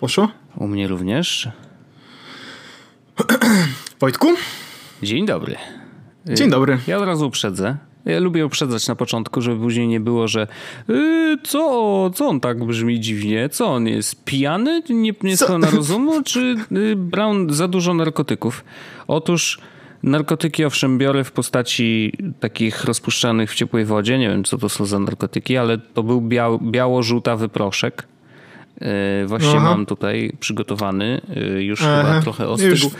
Bonjour. U mnie również. Wojtku? Dzień dobry. Dzień dobry. Ja od razu uprzedzę. Ja lubię uprzedzać na początku, żeby później nie było, że yy, co, co on tak brzmi dziwnie? Co on jest? Pijany? Nie, nie spełna rozumu? Czy yy, Brown za dużo narkotyków? Otóż narkotyki owszem biorę w postaci takich rozpuszczanych w ciepłej wodzie. Nie wiem, co to są za narkotyki, ale to był biał, biało-żółtawy proszek. Yy, Właśnie Aha. mam tutaj przygotowany, yy, już Aha. chyba trochę ostygł.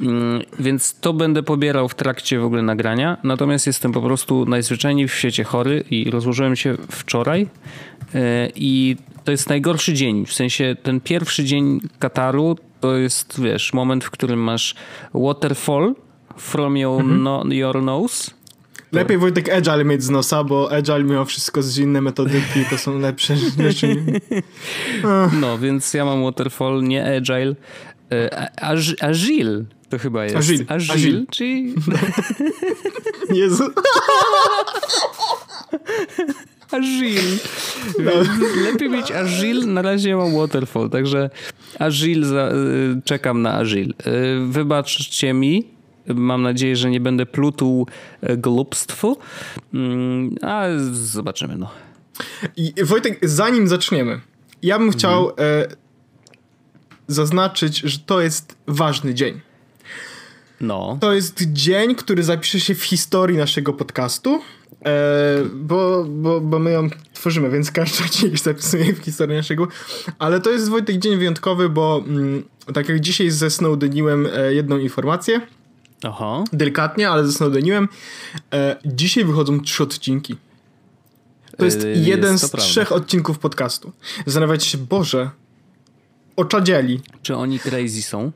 Mm, Więc to będę pobierał w trakcie w ogóle nagrania. Natomiast jestem po prostu najzwyczajniej w świecie chory i rozłożyłem się wczoraj. Yy, I to jest najgorszy dzień. W sensie ten pierwszy dzień Kataru to jest, wiesz, moment, w którym masz waterfall from your, Mhm. no, your nose. Lepiej Wojtek Agile mieć z nosa, bo Agile mimo wszystko z inne metodyki to są lepsze rzeczy. No, więc ja mam waterfall, nie agile. Agile to chyba jest. Agile. Agile, Agile. czyli Jezu. Agile. Lepiej mieć Agile, na razie ja mam Waterfall, także Agile, za, czekam na Agile. Wybaczcie mi, mam nadzieję, że nie będę pluł y, głupstwu, Mm, a zobaczymy no. I Wojtek, zanim zaczniemy, ja bym chciał Mhm. e, zaznaczyć, że to jest ważny dzień. No, To jest dzień, który zapisze się w historii naszego podcastu, e, bo, bo, bo my ją tworzymy, więc każdy się zapisuje w historii naszego. Ale to jest Wojtek dzień wyjątkowy, bo mm, tak jak dzisiaj zesnowdeniłem e, jedną informację, aha. delikatnie, ale zesnowdeniłem, e, dzisiaj wychodzą trzy odcinki. To jest E, jeden jest to z prawda. trzech odcinków podcastu. Zastanawiać się, Boże, oczadzieli. Czy oni crazy są?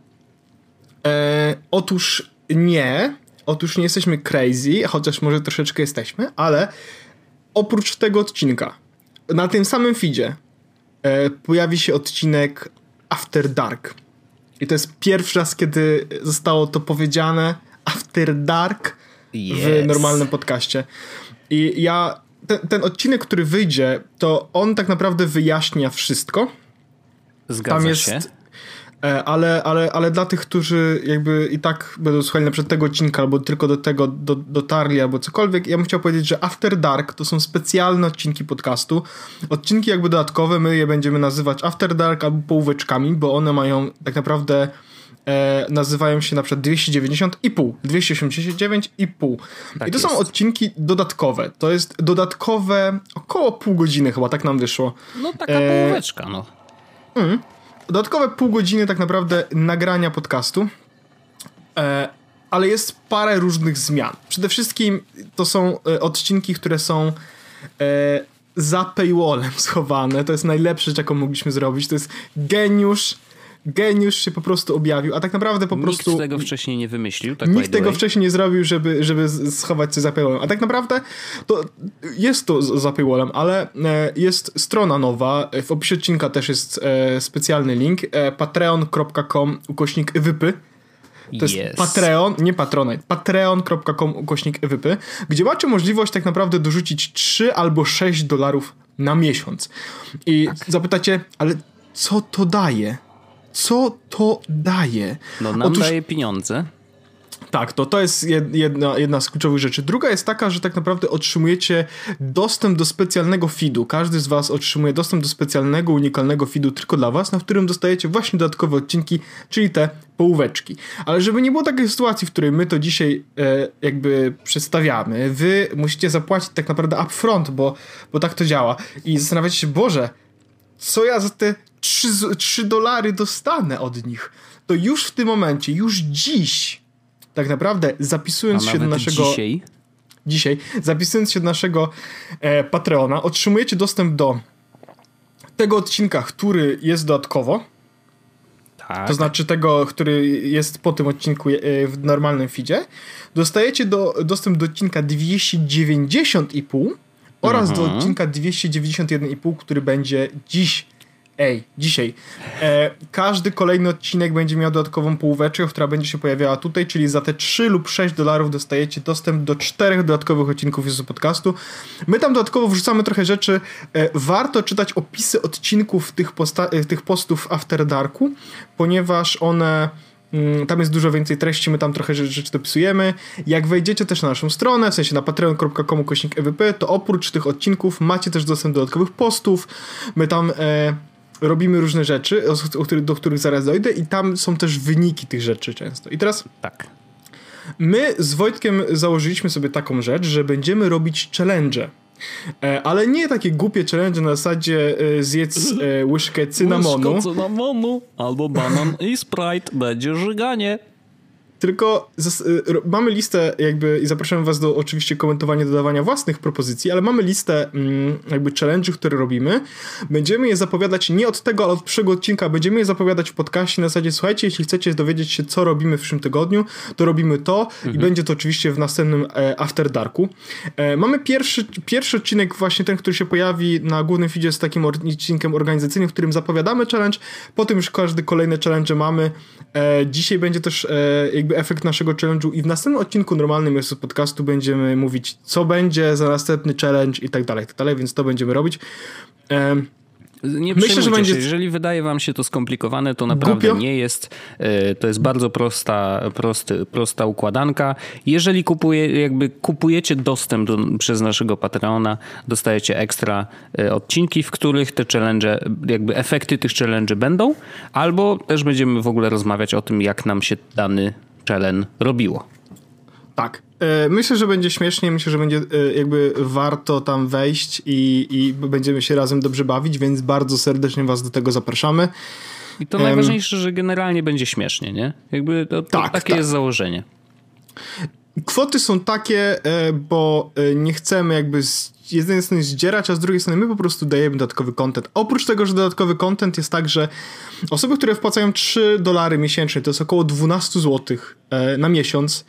E, otóż nie. Otóż nie jesteśmy crazy, chociaż może troszeczkę jesteśmy, ale oprócz tego odcinka, na tym samym feedzie e, pojawi się odcinek After Dark. I to jest pierwszy raz, kiedy zostało to powiedziane After Dark w Yes. normalnym podcaście. I ja, ten, ten odcinek, który wyjdzie, to on tak naprawdę wyjaśnia wszystko. Zgadza Tam jest. się. E, Ale, ale, ale dla tych, którzy jakby i tak będą słuchali na przykład tego odcinka, albo tylko do tego do, dotarli, albo cokolwiek, ja bym chciał powiedzieć, że After Dark to są specjalne odcinki podcastu. Odcinki jakby dodatkowe, my je będziemy nazywać After Dark albo połóweczkami, bo one mają tak naprawdę e, nazywają się na przykład 290 i pół, 289 i pół. Tak I to są jest. odcinki dodatkowe. To jest dodatkowe około pół godziny chyba, tak nam wyszło. No taka E, połóweczka, no. Dodatkowe pół godziny tak naprawdę nagrania podcastu. E, ale jest parę różnych zmian. Przede wszystkim to są e, odcinki, które są e, za paywallem schowane. To jest najlepsze, jaką mogliśmy zrobić. To jest geniusz. Geniusz się po prostu objawił, a tak naprawdę po prostu... Nikt tego wcześniej nie wymyślił, tak Nikt tego wcześniej nie zrobił, żeby, żeby schować coś za paywallem. A tak naprawdę to jest to za paywallem, ale e, jest strona nowa. W opisie odcinka też jest e, specjalny link. E, patreon.com ukośnik wypy. To jest Yes. Patreon, nie Patronite, patreon.com ukośnik wypy, gdzie macie możliwość tak naprawdę dorzucić 3 albo 6 dolarów na miesiąc. I Tak. zapytacie, ale co to daje? Co to daje? No nam Otóż- daje pieniądze. tak, to, to jest jed- jedna, jedna z kluczowych rzeczy. Druga jest taka, że tak naprawdę otrzymujecie dostęp do specjalnego feedu. Każdy z Was otrzymuje dostęp do specjalnego, unikalnego feedu tylko dla Was, na którym dostajecie właśnie dodatkowe odcinki, czyli te połóweczki. Ale żeby nie było takiej sytuacji, w której my to dzisiaj e, jakby przedstawiamy, Wy musicie zapłacić tak naprawdę upfront, bo, bo tak to działa. I zastanawiacie się, Boże, co ja za te 3, 3 dolary dostanę od nich? To już w tym momencie, już dziś, tak naprawdę zapisując się do naszego dzisiaj dzisiaj, zapisując się do naszego e, Patreona, otrzymujecie dostęp do tego odcinka, który jest dodatkowo. tak. to znaczy tego, który jest po tym odcinku e, w normalnym feedzie, dostajecie do, dostęp do odcinka 290,5 oraz mhm. do odcinka 291,5, który będzie dziś Ej, dzisiaj. E, każdy kolejny odcinek będzie miał dodatkową półweczkę, która będzie się pojawiała tutaj, czyli za te 3 lub 6 dolarów dostajecie dostęp do czterech dodatkowych odcinków z podcastu. My tam dodatkowo wrzucamy trochę rzeczy. E, warto czytać opisy odcinków tych, e, tych postów After Darku, ponieważ one mm, tam jest dużo więcej treści, my tam trochę rzeczy dopisujemy. Jak wejdziecie też na naszą stronę, w sensie na patreon.com EWP, to oprócz tych odcinków macie też dostęp do dodatkowych postów. My tam e, robimy różne rzeczy, do których zaraz dojdę i tam są też wyniki tych rzeczy często. I teraz... Tak. My z Wojtkiem założyliśmy sobie taką rzecz, że będziemy robić challenge. E, ale nie takie głupie challenge na zasadzie e, zjedz e, łyżkę cynamonu. Łyżkę cynamonu albo banan i Sprite, będzie żyganie. Tylko y, mamy listę jakby i zapraszam was do oczywiście komentowania, dodawania własnych propozycji, ale mamy listę mm, jakby challenge'ów, które robimy. Będziemy je zapowiadać nie od tego, ale od przyszłego odcinka. Będziemy je zapowiadać w podcaście na zasadzie słuchajcie, jeśli chcecie dowiedzieć się, co robimy w przyszłym tygodniu, to robimy to mhm. i będzie to oczywiście w następnym e, After Darku. E, mamy pierwszy, pierwszy odcinek, właśnie ten, który się pojawi na głównym feedzie z takim odcinkiem organizacyjnym, w którym zapowiadamy challenge, potem już każdy kolejny challenge mamy. E, dzisiaj będzie też e, jakby efekt naszego challenge'u i w następnym odcinku normalnym jest podcastu będziemy mówić, co będzie za następny challenge i tak dalej, tak dalej, więc to będziemy robić. Nie Myślę, że będzie... Się. Jeżeli wydaje wam się to skomplikowane, to naprawdę Głupio? nie jest. E, to jest bardzo prosta, prosty, prosta układanka. Jeżeli kupuje, jakby kupujecie dostęp do, przez naszego Patreona, dostajecie ekstra e, odcinki, w których te challenge, jakby efekty tych challenge będą, albo też będziemy w ogóle rozmawiać o tym, jak nam się dany challenge robiło. Tak. E, myślę, że będzie śmiesznie, myślę, że będzie e, jakby warto tam wejść i, i będziemy się razem dobrze bawić, więc bardzo serdecznie was do tego zapraszamy. I to um, najważniejsze, że generalnie będzie śmiesznie, nie? Jakby to, to tak, takie tak. jest założenie. Kwoty są takie, e, bo nie chcemy jakby z jednej strony zdzierać, a z drugiej strony my po prostu dajemy dodatkowy content. Oprócz tego, że dodatkowy content jest tak, że osoby, które wpłacają 3 dolary miesięcznie, to jest około 12 zł na miesiąc,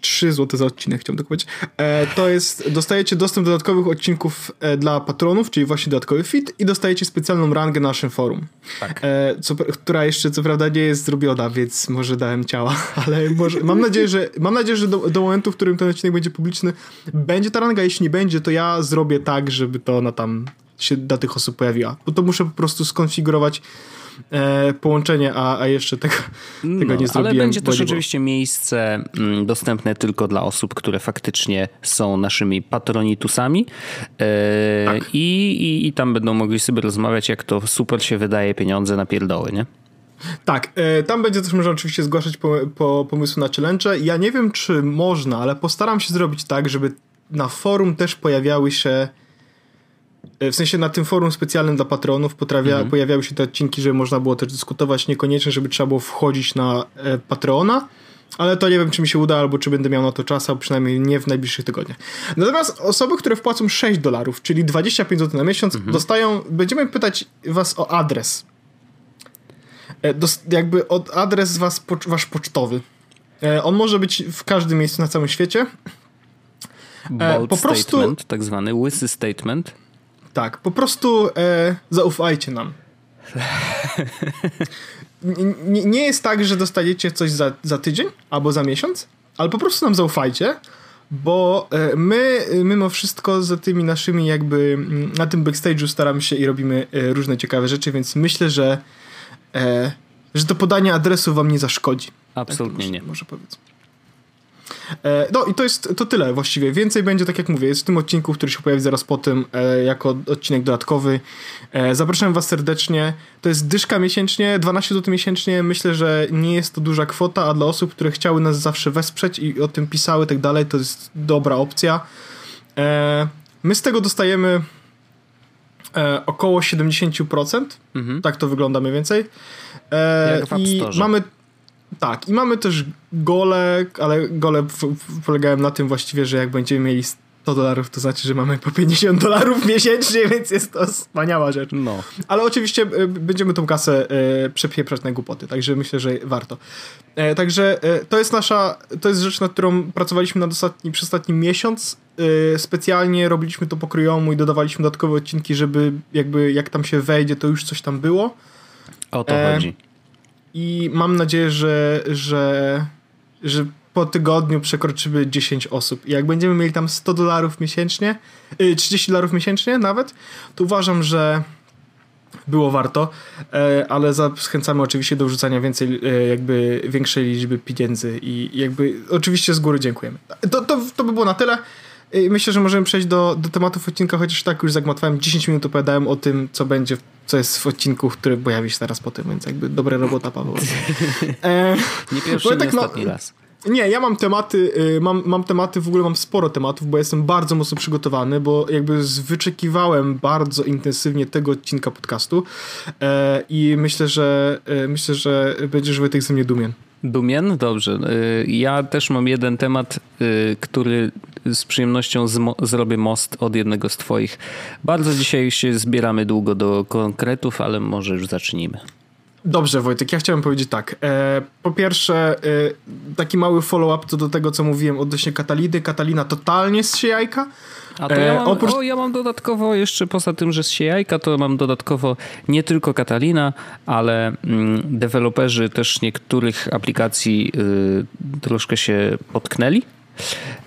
3 zł za odcinek, chciałbym tak powiedzieć. E, to jest, dostajecie dostęp do dodatkowych odcinków e, dla patronów, czyli właśnie dodatkowy fit i dostajecie specjalną rangę na naszym forum. Tak. E, co, która jeszcze co prawda nie jest zrobiona, więc może dałem ciała, ale może, mam nadzieję, że mam nadzieję, że do, do momentu, w którym ten odcinek będzie publiczny, będzie ta ranga, jeśli nie będzie, to ja zrobię tak, żeby to ona tam się dla tych osób pojawiła. Bo to muszę po prostu skonfigurować e, połączenie, a, a jeszcze tego, no, tego nie zrobiłem. Ale będzie też oczywiście miejsce mm, dostępne tylko dla osób, które faktycznie są naszymi patronitusami e, tak. i, i, i tam będą mogli sobie rozmawiać, jak to super się wydaje pieniądze na pierdoły, nie? Tak, e, tam będzie też można oczywiście zgłaszać po, po pomysły na challenge. Ja nie wiem, czy można, ale postaram się zrobić tak, żeby na forum też pojawiały się w sensie na tym forum specjalnym dla patronów potrawia, mhm. pojawiały się te odcinki, że można było też dyskutować, niekoniecznie, żeby trzeba było wchodzić na e, Patreona, ale to nie wiem, czy mi się uda, albo czy będę miał na to czas, a przynajmniej nie w najbliższych tygodniach. Natomiast osoby, które wpłacą 6 dolarów, czyli 25 zł na miesiąc, mhm. dostają, będziemy pytać was o adres. E, jakby od adres was, wasz pocztowy. On może być w każdym miejscu na całym świecie. Bold po prostu statement, tak zwany łysy statement. Tak, po prostu e, zaufajcie nam. nie, nie jest tak, że dostaniecie coś za, za tydzień albo za miesiąc, ale po prostu nam zaufajcie, bo e, my mimo wszystko za tymi naszymi jakby mm, na tym backstage'u staramy się i robimy e, różne ciekawe rzeczy, więc myślę, że e, że to podanie adresu wam nie zaszkodzi. Absolutnie tak może, nie. Może powiedz. E, no i to jest to tyle właściwie. Więcej będzie, tak jak mówię, jest w tym odcinku, który się pojawi zaraz po tym, e, jako odcinek dodatkowy. E, zapraszam was serdecznie. To jest dyszka miesięcznie, 12 zł miesięcznie. Myślę, że nie jest to duża kwota, a dla osób, które chciały nas zawsze wesprzeć i o tym pisały tak dalej, to jest dobra opcja. My z tego dostajemy około 70%. Mhm. Tak to wygląda mniej więcej. I mamy tak, i mamy też gole, ale gole polegają na tym właściwie, że jak będziemy mieli 100 dolarów to znaczy, że mamy po 50 dolarów miesięcznie, więc jest to wspaniała rzecz. No. Ale oczywiście e, będziemy tą kasę e, przepieprzać na głupoty, także myślę, że warto. E, także to jest nasza, to jest rzecz, nad którą pracowaliśmy nad ostatni, przez ostatni miesiąc. Specjalnie robiliśmy to po kryjomu i dodawaliśmy dodatkowe odcinki, żeby jakby jak tam się wejdzie, to już coś tam było. O to chodzi. I mam nadzieję, że, że, że po tygodniu przekroczymy 10 osób. I jak będziemy mieli tam 100 dolarów miesięcznie, 30 dolarów miesięcznie nawet, to uważam, że było warto, e, ale zachęcamy oczywiście do wrzucania więcej, e, jakby większej liczby pieniędzy i jakby oczywiście z góry dziękujemy. To, to, to by było na tyle. Myślę, że możemy przejść do, do tematów odcinka, chociaż tak już zagmatwałem 10 minut opowiadałem o tym, co będzie, co jest w odcinku, który pojawi się teraz po tym, więc jakby dobra robota, Paweł. E, nie pierwszy, nie tak, ostatni no, raz. Nie, ja mam tematy, y, mam, mam tematy, w ogóle mam sporo tematów, bo jestem bardzo mocno przygotowany, bo jakby wyczekiwałem bardzo intensywnie tego odcinka podcastu e, i myślę, że e, myślę, że będziesz Wojtek ze mnie dumien. Dumien? Dobrze. E, ja też mam jeden temat, który z przyjemnością zrobię most od jednego z twoich. Bardzo dzisiaj się zbieramy długo do konkretów, ale może już zacznijmy. Dobrze, Wojtek, ja chciałem powiedzieć tak. E, po pierwsze, e, taki mały follow-up co do tego, co mówiłem odnośnie Kataliny. Katalina totalnie z jajka. A to ja e, mam, oprócz... o, ja mam dodatkowo jeszcze poza tym, że z jajka, to mam dodatkowo nie tylko Katalina, ale mm, deweloperzy też niektórych aplikacji y, troszkę się potknęli.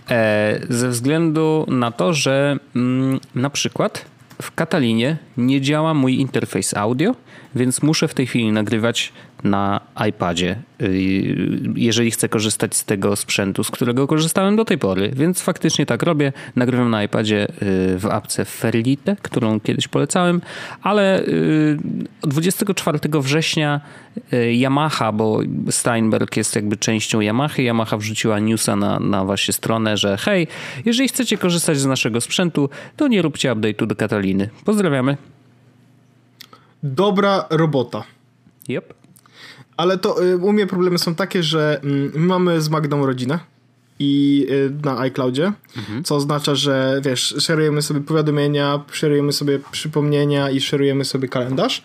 E, ze względu na to, że mm, na przykład w Katalinie nie działa mój interfejs audio, więc muszę w tej chwili nagrywać na iPadzie, y, jeżeli chcę korzystać z tego sprzętu, z którego korzystałem do tej pory. Więc faktycznie tak robię. Nagrywam na iPadzie y, w apce Ferlite, którą kiedyś polecałem, ale 24 y, września Yamaha, bo Steinberg jest jakby częścią Yamaha, Yamaha wrzuciła newsa na, na właśnie stronę, że hej, jeżeli chcecie korzystać z naszego sprzętu, to nie róbcie update'u do Kataliny. Pozdrawiamy. Dobra robota. Yep. Ale to y, u mnie problemy są takie, że y, my mamy z Magdą rodzinę i y, na iCloudzie, mhm. co oznacza, że wiesz, szerujemy sobie powiadomienia, szerujemy sobie przypomnienia i szerujemy sobie kalendarz.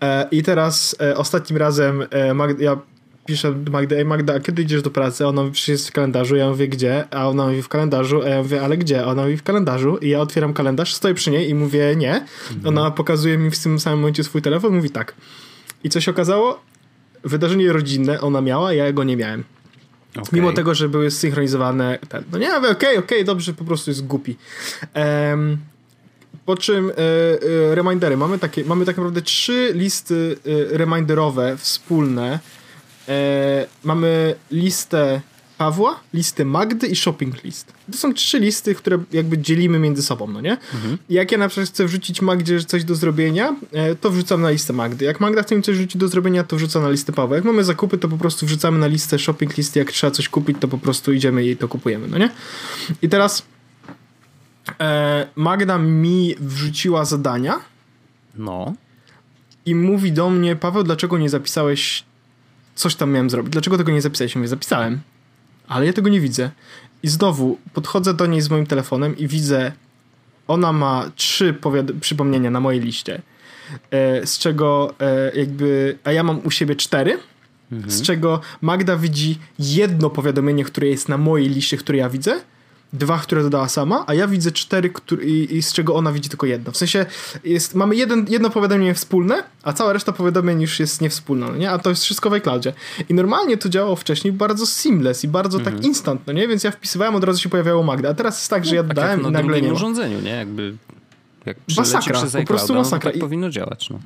E, I teraz e, ostatnim razem e, Magda, ja piszę do Magdy, ej Magda, a kiedy idziesz do pracy? Ona mówi, jest w kalendarzu, ja mówię, gdzie? A ona mówi, w kalendarzu, a ja mówię, ale gdzie? A ona mówi, w kalendarzu i ja otwieram kalendarz, stoję przy niej i mówię, nie. Mhm. Ona pokazuje mi w tym samym momencie swój telefon, mówi tak. I co się okazało? Wydarzenie rodzinne ona miała, ja go nie miałem. Okay. Mimo tego, że były synchronizowane. Ten, no nie, okej, okay, okej, okay, dobrze, po prostu jest głupi. Um, po czym e, e, remindery. Mamy, takie, mamy tak naprawdę trzy listy e, reminderowe wspólne, e, mamy listę Pawła, listę Magdy i shopping list. To są trzy listy, które jakby dzielimy między sobą, no nie? Mhm. Jak ja na przykład chcę wrzucić Magdzie coś do zrobienia, e, to wrzucam na listę Magdy. Jak Magda chce mi coś wrzucić do zrobienia, to wrzucam na listę Pawła. Jak mamy zakupy, to po prostu wrzucamy na listę shopping list. Jak trzeba coś kupić, to po prostu idziemy i to kupujemy, no nie? I teraz e, Magda mi wrzuciła zadania. No. I mówi do mnie, Paweł, dlaczego nie zapisałeś coś tam miałem zrobić. Dlaczego tego nie zapisałeś? Mówię, zapisałem, ale ja tego nie widzę. I znowu podchodzę do niej z moim telefonem i widzę, ona ma trzy przypomnienia na mojej liście, e, z czego e, jakby, a ja mam u siebie cztery, mhm. z czego Magda widzi jedno powiadomienie, które jest na mojej liście, które ja widzę, dwa, które dodała sama, a ja widzę cztery, który, i, i, z czego ona widzi tylko jedno. W sensie jest, mamy jeden, jedno powiadomienie wspólne, a cała reszta powiadomień już jest niewspólna, no nie? A to jest wszystko w iCloudzie. I normalnie to działało wcześniej bardzo seamless i bardzo tak mhm. tak instant, no nie? Więc ja wpisywałem, od razu się pojawiało Magda. A teraz jest tak, że ja no, tak dodałem i nagle nie ma. urządzeniu, nie? Jakby jak masakra, przez po prostu masakra. No, tak powinno działać, no.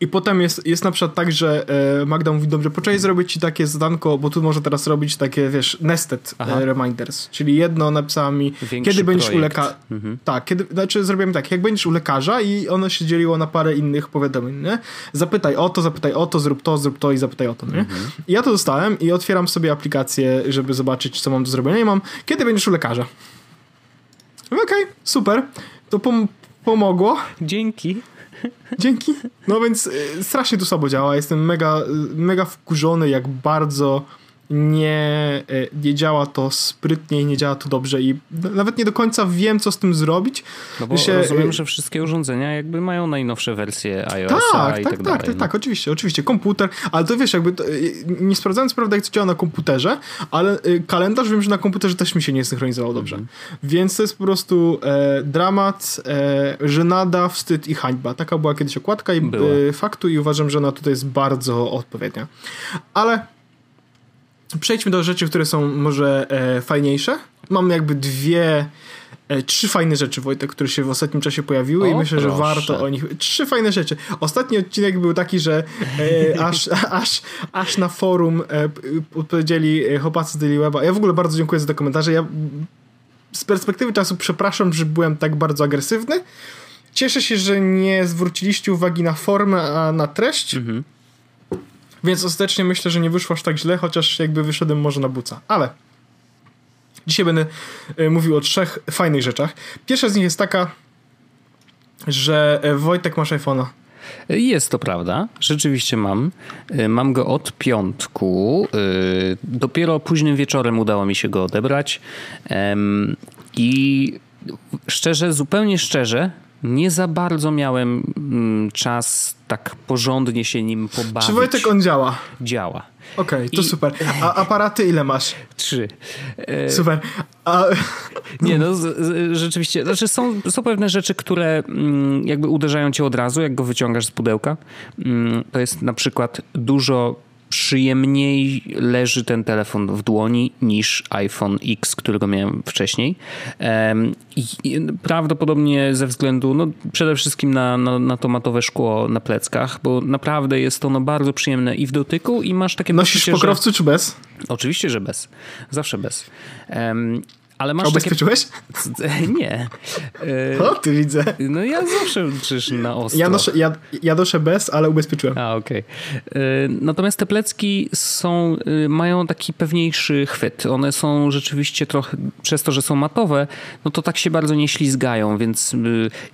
I potem jest, jest na przykład tak, że e, Magda mówi, dobrze, poczekaj zrobić ci takie zadanko, bo tu może teraz robić takie, wiesz, nested e, Aha. reminders, czyli jedno napisała mi, Większy kiedy będziesz projekt. u lekarza, mhm. tak, kiedy, znaczy zrobiłem tak, jak będziesz u lekarza i ono się dzieliło na parę innych powiadomień, nie? Zapytaj o to, zapytaj o to, zrób to, zrób to i zapytaj o to, nie? Mhm. I ja to dostałem i otwieram sobie aplikację, żeby zobaczyć, co mam do zrobienia i mam, kiedy będziesz u lekarza? Okej, okay, super, to pom pomogło. Dzięki. Dzięki. No więc y, strasznie to słabo działa. Jestem mega, mega wkurzony, jak bardzo nie, nie działa to sprytnie i nie działa to dobrze i nawet nie do końca wiem, co z tym zrobić. No bo się, rozumiem, że wszystkie urządzenia jakby mają najnowsze wersje iOS tak, i tak, tak, dalej. Tak, tak, tak, oczywiście, oczywiście. Komputer, ale to wiesz, jakby to, nie sprawdzając, prawda, jak to działa na komputerze, ale kalendarz wiem, że na komputerze też mi się nie synchronizował dobrze. Mm. Więc to jest po prostu e, dramat, e, żenada, wstyd i hańba. Taka była kiedyś okładka i e, faktu i uważam, że ona tutaj jest bardzo odpowiednia. Ale przejdźmy do rzeczy, które są może e, fajniejsze. Mam jakby dwie, e, trzy fajne rzeczy, Wojtek, które się w ostatnim czasie pojawiły o, i myślę, proszę. że warto o nich... Trzy fajne rzeczy. Ostatni odcinek był taki, że e, aż, aż, aż na forum e, odpowiedzieli e, chłopacy z Daily Weba. Ja w ogóle bardzo dziękuję za te komentarze. Ja z perspektywy czasu przepraszam, że byłem tak bardzo agresywny. Cieszę się, że nie zwróciliście uwagi na formę, a na treść. Mhm. Więc ostatecznie myślę, że nie wyszło aż tak źle, chociaż jakby wyszedłem może na buca. Ale dzisiaj będę e, mówił o trzech fajnych rzeczach. Pierwsza z nich jest taka, że e, Wojtek masz iPhone'a. Jest to prawda, rzeczywiście mam. E, mam go od piątku. Dopiero późnym wieczorem udało mi się go odebrać. I szczerze, zupełnie szczerze, nie za bardzo miałem mm, czas tak porządnie się nim pobawić. Czy Wojtek on działa? Działa. Okej, okay, to I... super. A aparaty ile masz? Trzy. E... Super. A... Nie, no rzeczywiście. Znaczy są, są pewne rzeczy, które mm, jakby uderzają cię od razu, jak go wyciągasz z pudełka. Mm, to jest na przykład dużo przyjemniej leży ten telefon w dłoni niż iPhone X, którego miałem wcześniej. I prawdopodobnie ze względu no, przede wszystkim na, na, na to matowe szkło na pleckach, bo naprawdę jest ono bardzo przyjemne i w dotyku i masz takie Nosisz poczucie, że... czy bez? Oczywiście, że bez. Zawsze bez. Ale masz ubezpieczyłeś? Takie... Nie. O, ty widzę. No ja zawsze przecież na ostro. Ja, noszę, ja, ja noszę bez, ale ubezpieczyłem. A, okej. Okay. Natomiast te plecki są, y, mają taki pewniejszy chwyt. One są rzeczywiście trochę, przez to, że są matowe, no to tak się bardzo nie ślizgają, więc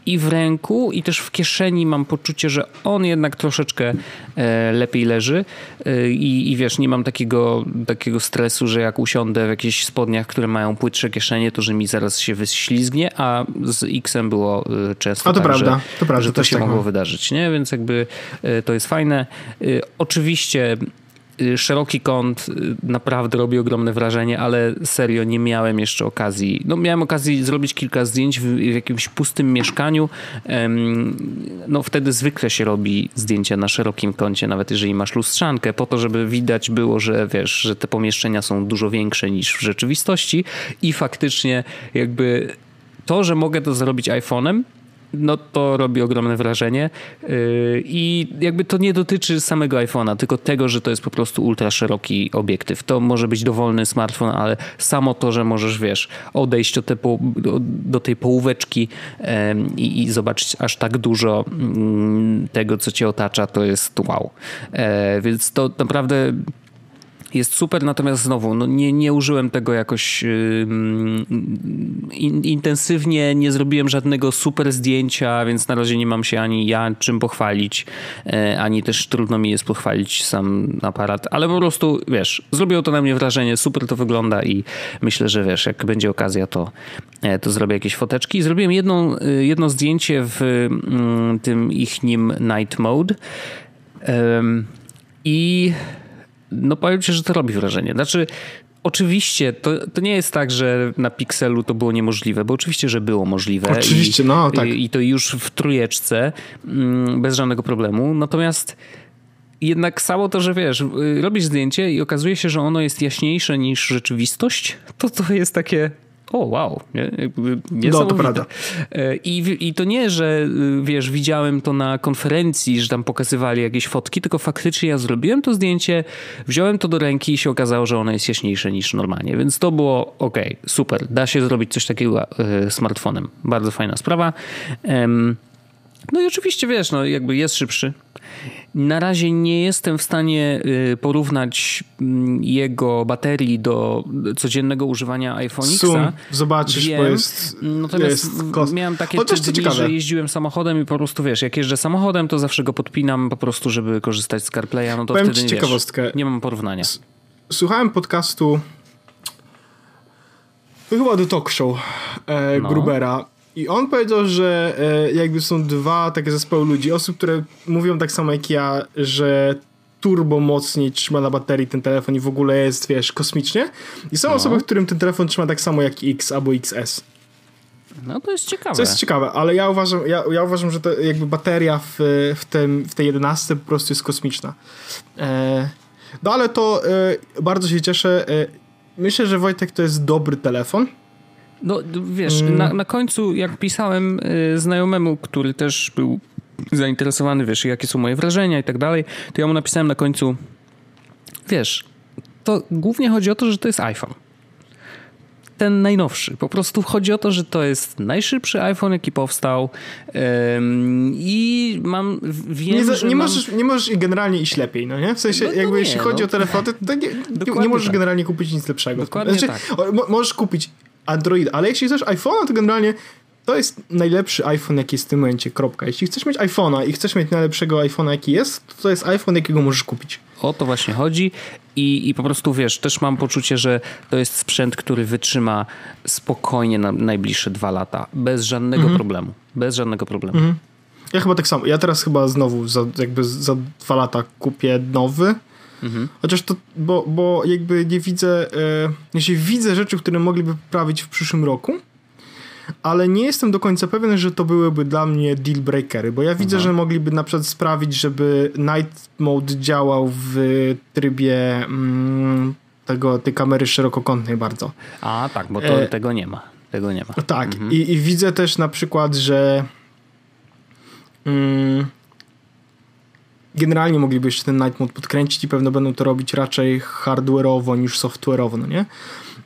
i w ręku, i też w kieszeni mam poczucie, że on jednak troszeczkę e, lepiej leży i, i wiesz, nie mam takiego, takiego stresu, że jak usiądę w jakichś spodniach, które mają płytsze kieszenie, to że mi zaraz się wyślizgnie, a z X-em było y, często a to tak, prawda, że, to, prawda, że to się tak mogło wydarzyć, nie? Więc jakby y, to jest fajne. Y, oczywiście szeroki kąt y, naprawdę robi ogromne wrażenie, ale serio nie miałem jeszcze okazji. No miałem okazję zrobić kilka zdjęć w, w jakimś pustym mieszkaniu. No wtedy zwykle się robi zdjęcia na szerokim kącie, nawet jeżeli masz lustrzankę, po to, żeby widać było, że wiesz, że te pomieszczenia są dużo większe niż w rzeczywistości i faktycznie jakby to, że mogę to zrobić iPhone'em, no to robi ogromne wrażenie. Yy, I jakby to nie dotyczy samego iPhone'a, tylko tego, że to jest po prostu ultra szeroki obiektyw. To może być dowolny smartfon, ale samo to, że możesz, wiesz, odejść do, te, do tej połóweczki i, i zobaczyć aż tak dużo mm, tego, co cię otacza, to jest wow. E, więc to naprawdę jest super, natomiast znowu no nie, nie użyłem tego jakoś yy, in, intensywnie, nie zrobiłem żadnego super zdjęcia, więc na razie nie mam się ani ja czym pochwalić, yy, ani też trudno mi jest pochwalić sam aparat, ale po prostu wiesz, zrobiło to na mnie wrażenie, super to wygląda i myślę, że wiesz, jak będzie okazja, to, yy, to zrobię jakieś foteczki. Zrobiłem jedną, y, jedno zdjęcie w mm, tym ich nim Night Mode i no powiem ci, że to robi wrażenie. Znaczy, Oczywiście, to, to nie jest tak, że na Pixelu to było niemożliwe, bo oczywiście, że było możliwe. Oczywiście, i, no tak. I, I, to już w trójeczce, mm, bez żadnego problemu. Natomiast jednak samo to, że wiesz, robisz zdjęcie i okazuje się, że ono jest jaśniejsze niż rzeczywistość, to to jest takie o wow, nie? No, to prawda. E, I, I to nie, że y, wiesz, widziałem to na konferencji, że tam pokazywali jakieś fotki, tylko faktycznie ja zrobiłem to zdjęcie, wziąłem to do ręki i się okazało, że ono jest jaśniejsze niż normalnie, więc to było ok, super, da się zrobić coś takiego y, smartfonem. Bardzo fajna sprawa. No i oczywiście, wiesz, no jakby jest szybszy. Na razie nie jestem w stanie y, porównać mm, jego baterii do codziennego używania iPhone X. Zobaczysz, Wiem, bo jest. Natomiast jest miałem takie Chociaż dni, ciekawe. że jeździłem samochodem i po prostu wiesz, jak jeżdżę samochodem, to zawsze go podpinam po prostu, żeby korzystać z CarPlaya. No to Powiem wtedy ci ciekawostkę. Wiesz, nie mam porównania. słuchałem podcastu to chyba The Talk Show e, no. Grubera i on powiedział, że e, jakby są dwa takie zespoły ludzi, osób, które mówią tak samo jak ja, że turbo mocniej trzyma na baterii ten telefon i w ogóle jest, wiesz, kosmicznie. I są no. osoby, którym ten telefon trzyma tak samo jak X albo XS. No to jest ciekawe. To jest ciekawe, ale ja uważam, ja, ja uważam że to jakby bateria w, w, tym, w tej 11 po prostu jest kosmiczna. E, no ale to e, bardzo się cieszę. E, myślę, że Wojtek to jest dobry telefon. No wiesz, mm. na, na końcu jak pisałem e, znajomemu, który też był zainteresowany, wiesz, jakie są moje wrażenia i tak dalej, to ja mu napisałem na końcu, wiesz, to głównie chodzi o to, że to jest iPhone ten najnowszy. Po prostu chodzi o to, że to jest najszybszy iPhone, jaki powstał i mam, wiem, nie, że nie, mam... możesz, nie możesz generalnie iść lepiej, no nie? W sensie, no jakby nie, jeśli no. chodzi o telefony, to nie, nie możesz tak. generalnie kupić nic lepszego. Dokładnie znaczy, tak. możesz kupić Android, ale jeśli chcesz iPhone, to generalnie to jest najlepszy iPhone, jaki jest w tym momencie, kropka. Jeśli chcesz mieć iPhone'a i chcesz mieć najlepszego iPhone'a, jaki jest, to to jest iPhone, jakiego możesz kupić. O to właśnie chodzi i, i po prostu wiesz, też mam poczucie, że to jest sprzęt, który wytrzyma spokojnie na najbliższe dwa lata, bez żadnego mhm. problemu. Bez żadnego problemu. Mhm. Ja chyba tak samo. Ja teraz chyba znowu za, jakby za dwa lata kupię nowy. Mhm. Chociaż to, bo, bo jakby nie widzę, e, jeśli widzę rzeczy, które mogliby poprawić w przyszłym roku, ale nie jestem do końca pewien, że to byłyby dla mnie deal breakery, bo ja widzę, że mogliby na przykład sprawić, żeby night mode działał w trybie mm, tego, tej kamery szerokokątnej bardzo. A tak, bo to, e... tego nie ma. Tego nie ma. Tak, mhm. I, i, widzę też na przykład, że mm, generalnie mogliby jeszcze ten night mode podkręcić i pewno będą to robić raczej hardware'owo niż software'owo, no nie?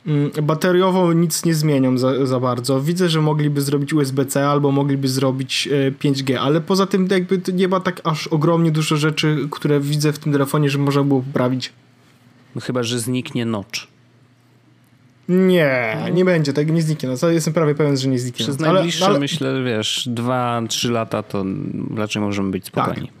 Mm, bateriowo nic nie zmienią za, za bardzo. Widzę, że mogliby zrobić USB-C albo mogliby zrobić 5G, e, ale poza tym jakby nie ma tak aż ogromnie dużo rzeczy, które widzę w tym telefonie, że można było poprawić. No chyba, że zniknie notch. Nie, nie będzie, tak nie zniknie. No, jestem prawie pewien, że nie zniknie. Przez najbliższe, ale, ale... myślę, wiesz, 2-3 lata to raczej możemy być spokojni. Tak.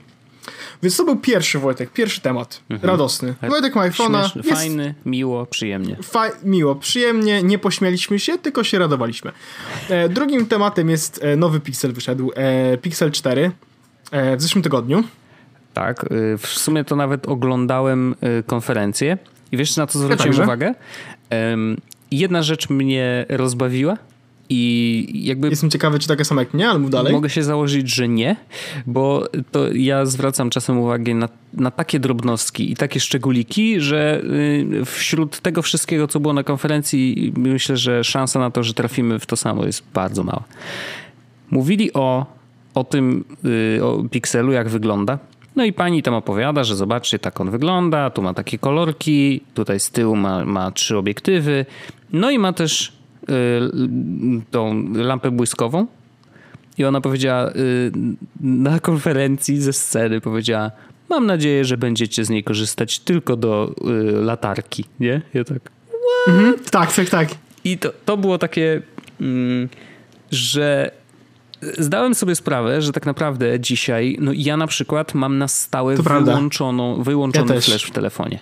Więc to był pierwszy Wojtek, pierwszy temat. Mhm. Radosny. Wojtek ma iPhone'a. Jest... Fajny, miło, przyjemnie. Fa miło, przyjemnie. Nie pośmialiśmy się, tylko się radowaliśmy. E, drugim tematem jest e, nowy Pixel wyszedł. E, Pixel 4 e, w zeszłym tygodniu. Tak, y, w sumie to nawet oglądałem y, konferencję i wiesz na co zwróciłem ja uwagę? Jedna rzecz mnie rozbawiła i jakby... Jestem ciekawy, czy takie samo jak mnie, ale mów dalej. Mogę się założyć, że nie, bo to ja zwracam czasem uwagę na, na takie drobnostki i takie szczególiki, że y, wśród tego wszystkiego, co było na konferencji, myślę, że szansa na to, że trafimy w to samo jest bardzo mała. Mówili o, o tym, y, o pikselu, jak wygląda. No i pani tam opowiada, że zobaczcie, tak on wygląda, tu ma takie kolorki, tutaj z tyłu ma, ma trzy obiektywy, no i ma też tą lampę błyskową i ona powiedziała y, na konferencji ze sceny powiedziała mam nadzieję, że będziecie z niej korzystać tylko do y, latarki, nie? Ja tak mhm, tak, tak, tak. I to, to było takie, mm, że zdałem sobie sprawę, że tak naprawdę dzisiaj, no ja na przykład mam na stałe wyłączoną, wyłączony ja flash w telefonie.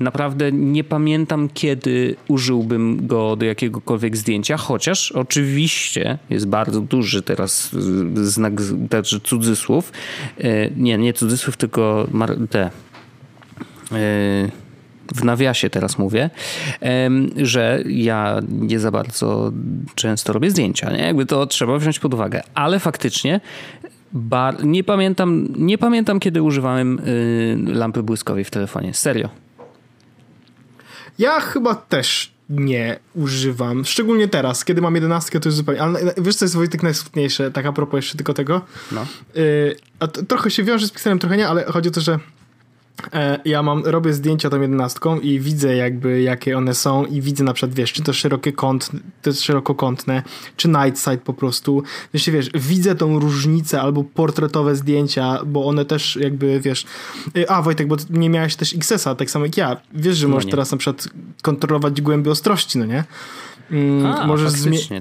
Naprawdę nie pamiętam, kiedy użyłbym go do jakiegokolwiek zdjęcia, chociaż oczywiście jest bardzo duży teraz znak, znaczy cudzysłów. E, nie, nie cudzysłów, tylko te e, w nawiasie teraz mówię, że ja nie za bardzo często robię zdjęcia. Nie? Jakby to trzeba wziąć pod uwagę. Ale faktycznie bar... nie, pamiętam, nie pamiętam, kiedy używałem y, lampy błyskowej w telefonie. Serio. Ja chyba też nie używam. Szczególnie teraz, kiedy mam jedenastkę, to jest zupełnie... Ale wiesz, co jest Wojtek najsmutniejsze, tak a propos jeszcze tylko tego? No. Y, a trochę się wiąże z Pixelem, trochę nie, ale chodzi o to, że ja mam, robię zdjęcia tą jedenastką i widzę jakby jakie one są i widzę na przykład, wiesz, czy to szerokie kąt, to jest szerokokątne, czy night side po prostu. Jeśli wiesz, widzę tą różnicę albo portretowe zdjęcia, bo one też jakby, wiesz, e, a Wojtek, bo nie miałeś też XS-a, tak samo jak ja. Wiesz, że no możesz nie. teraz na przykład kontrolować głębię ostrości, no nie? Mm, A, możesz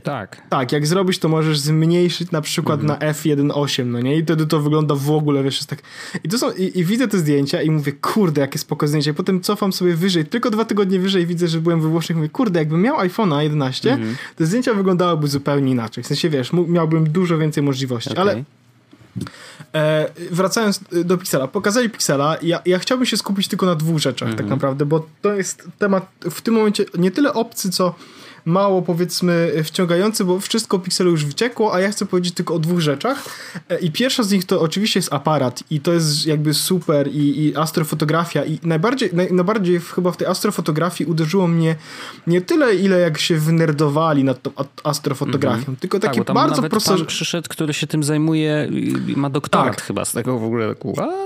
tak. Tak, jak zrobisz, to możesz zmniejszyć na przykład mhm. na f1.8, no nie? I wtedy to wygląda w ogóle, wiesz, jest tak... I to są, i, i, widzę te zdjęcia i mówię, kurde, jakie spoko zdjęcia. I potem cofam sobie wyżej, tylko dwa tygodnie wyżej widzę, że byłem we Włoszech mówię, kurde, jakbym miał iPhone'a 11, mhm. te zdjęcia wyglądałyby zupełnie inaczej. W sensie, wiesz, miałbym dużo więcej możliwości, okay. ale... E, wracając do Pixela, pokazali Pixela. Ja, ja chciałbym się skupić tylko na dwóch rzeczach, tak mhm. tak naprawdę, bo to jest temat w tym momencie nie tyle obcy, co mało powiedzmy wciągający, bo wszystko Pixelu już wyciekło, a ja chcę powiedzieć tylko o dwóch rzeczach. E, I pierwsza z nich to oczywiście jest aparat i to jest jakby super i, i astrofotografia i najbardziej, naj, najbardziej chyba w tej astrofotografii uderzyło mnie nie tyle ile jak się wynerdowali nad tą astrofotografią, mm -hmm. tylko takie tak, bardzo proste... Pan przyszedł, który się tym zajmuje i ma doktorat tak. chyba z tego w ogóle.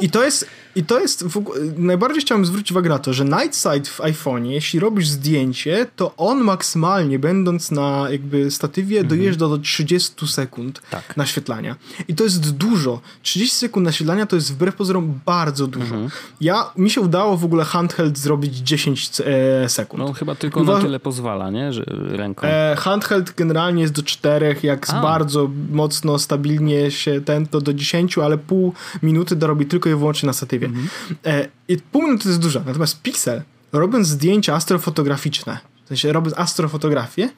I to jest, i to jest ogóle, najbardziej chciałem zwrócić uwagę na to, że Night Sight w iPhone'ie, jeśli robisz zdjęcie, to on maksymalnie nie będąc na jakby statywie, mhm. dojeżdża do 30 sekund tak. naświetlania. I to jest dużo. 30 sekund naświetlania to jest wbrew pozorom bardzo dużo. Mhm. Ja, mi się udało w ogóle handheld zrobić 10 e, sekund. No chyba tylko Uwa na tyle pozwala, nie? Że ręką. E, handheld generalnie jest do 4, jak bardzo mocno, stabilnie się ten, to do 10, ale pół minuty dorobi tylko i wyłącznie na statywie. Mhm. E, I pół minuty to jest dużo. Natomiast Pixel, robiąc zdjęcia astrofotograficzne, sensie robiąc astrofotografię,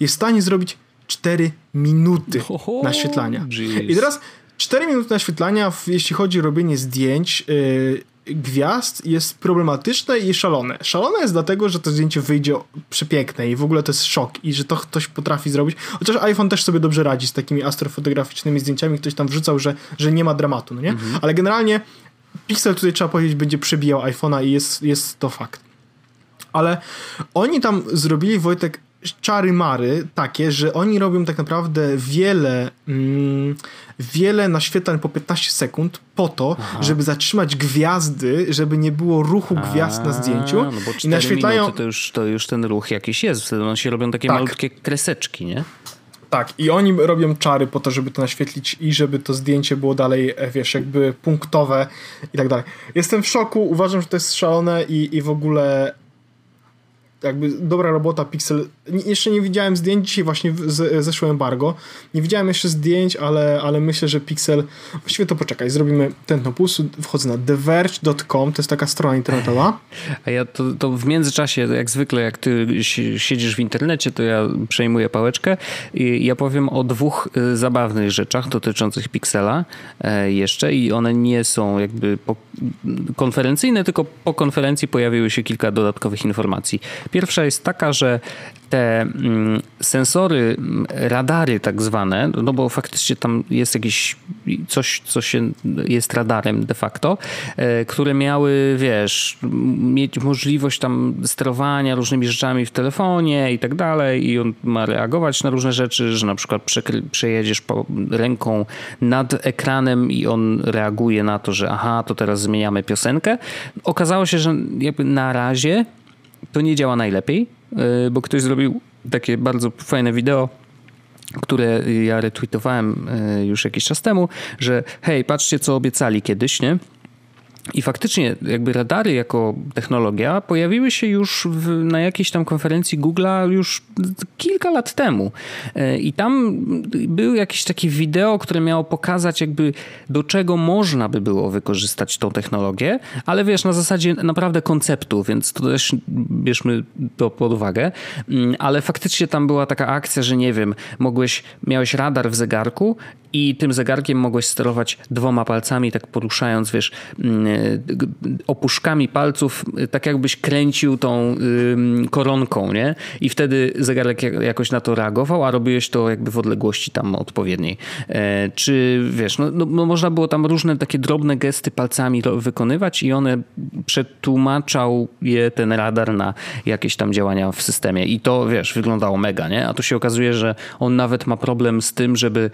jest w stanie zrobić 4 minuty Oho, naświetlania. Geez. I teraz 4 minuty naświetlania, jeśli chodzi o robienie zdjęć yy, gwiazd, jest problematyczne i szalone. Szalone jest dlatego, że to zdjęcie wyjdzie przepiękne i w ogóle to jest szok i że to ktoś potrafi zrobić. Chociaż iPhone też sobie dobrze radzi z takimi astrofotograficznymi zdjęciami. Ktoś tam wrzucał, że, że nie ma dramatu, no nie? Mhm. Ale generalnie Pixel tutaj trzeba powiedzieć będzie przebijał iPhone'a i jest, jest to fakt ale oni tam zrobili, Wojtek, czary mary takie, że oni robią tak naprawdę wiele mm, wiele naświetlań po 15 sekund po to, Aha. żeby zatrzymać gwiazdy, żeby nie było ruchu gwiazd na zdjęciu. No bo I naświetlają to już, to już ten ruch jakiś jest, wtedy one się robią takie tak. malutkie kreseczki, nie? Tak, i oni robią czary po to, żeby to naświetlić i żeby to zdjęcie było dalej, e, wiesz, jakby punktowe i tak dalej. Jestem w szoku, uważam, że to jest szalone i, i w ogóle jakby dobra robota Pixel. Jeszcze nie widziałem zdjęć, dzisiaj właśnie z, zeszło embargo. Nie widziałem jeszcze zdjęć, ale, ale myślę, że Pixel. Właściwie to poczekaj, zrobimy ten puls. Wchodzę na TheVerge.com, to jest taka strona internetowa. A ja to, to w międzyczasie, jak zwykle, jak ty siedzisz w internecie, to ja przejmuję pałeczkę ja powiem o dwóch y, zabawnych rzeczach dotyczących Pixela e, jeszcze i one nie są jakby konferencyjne, tylko po konferencji pojawiły się kilka dodatkowych informacji. Pierwsza jest taka, że te mm, sensory, mm, radary tak zwane, no bo faktycznie tam jest jakieś coś, co się jest radarem de facto, e, które miały, wiesz, mieć możliwość tam sterowania różnymi rzeczami w telefonie i tak dalej i on ma reagować na różne rzeczy, że na przykład przejedziesz ręką nad ekranem i on reaguje na to, że aha, to teraz zmieniamy piosenkę. Okazało się, że jakby na razie to nie działa najlepiej, bo ktoś zrobił takie bardzo fajne wideo, które ja retweetowałem e, już jakiś czas temu, że hej, patrzcie co obiecali kiedyś, nie? I faktycznie jakby radary jako technologia pojawiły się już w, na jakiejś tam konferencji Google'a już kilka lat temu. E, I tam był jakieś takie wideo, które miało pokazać jakby do czego można by było wykorzystać tą technologię, ale wiesz, na zasadzie naprawdę konceptu, więc to też bierzmy to pod uwagę. Mm, ale faktycznie tam była taka akcja, że nie wiem, mogłeś, miałeś radar w zegarku i tym zegarkiem mogłeś sterować dwoma palcami, tak poruszając, wiesz, mm, opuszkami palców, tak jakbyś kręcił tą koronką, nie? I wtedy zegarek jakoś na to reagował, a robiłeś to jakby w odległości tam odpowiedniej. E, czy wiesz, no, no, no można było tam różne takie drobne gesty palcami wykonywać i one przetłumaczał je ten radar na jakieś tam działania w systemie. I to, wiesz, wyglądało mega, nie? A tu się okazuje, że on nawet ma problem z tym, żeby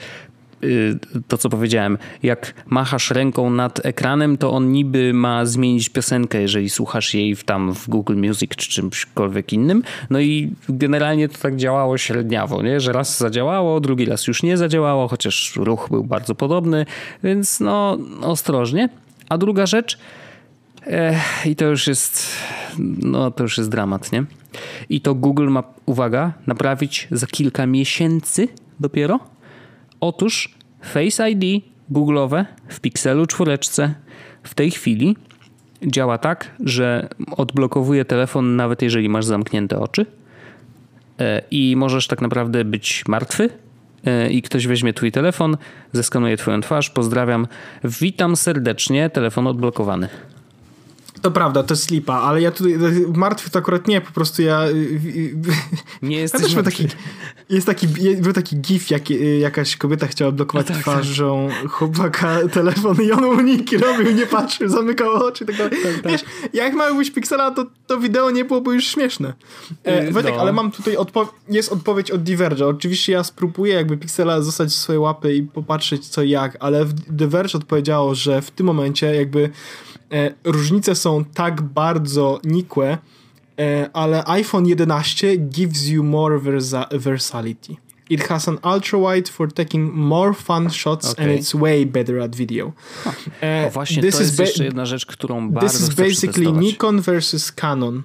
to, co powiedziałem, jak machasz ręką nad ekranem, to on niby ma zmienić piosenkę, jeżeli słuchasz jej w, tam w Google Music czy czymśkolwiek innym. No i generalnie to tak działało średniawo, nie? że raz zadziałało, drugi raz już nie zadziałało, chociaż ruch był bardzo podobny, więc no ostrożnie. A druga rzecz, Ech, I to już jest, no to już jest dramat, nie? I to Google ma, uwaga, naprawić za kilka miesięcy dopiero. Otóż Face ID Google'owe w Pixelu czwóreczce w tej chwili działa tak, że odblokowuje telefon nawet jeżeli masz zamknięte oczy e, i możesz tak naprawdę być martwy e, i ktoś weźmie twój telefon, zeskanuje twoją twarz, pozdrawiam, witam serdecznie, telefon odblokowany. To prawda, to jest slipa, ale ja tutaj martwy to akurat nie, po prostu ja... Y, y, nie jesteś ja taki, Jest taki, był taki gif, jak jakaś kobieta chciała blokować no tak, twarzą tak. chłopaka telefon i on uniki robił, nie patrzył, zamykał oczy tak dalej. Tak, tak. Wiesz, jak być Pixela, to, to wideo nie byłoby już śmieszne. E, y, Wojtek, no. ale mam tutaj, odpo jest odpowiedź od Diverge. Oczywiście ja spróbuję jakby Pixela zostać w swoje łapy i popatrzeć co jak, ale Diverge odpowiedziało, że w tym momencie jakby różnice są tak bardzo nikłe, e, ale iPhone 11 gives you more versa versatility. It has an ultra wide for taking more fun shots okay. and it's way better at video. Huh. E, o właśnie, this to jest jeszcze jedna rzecz, którą bardzo This is basically Nikon versus Canon.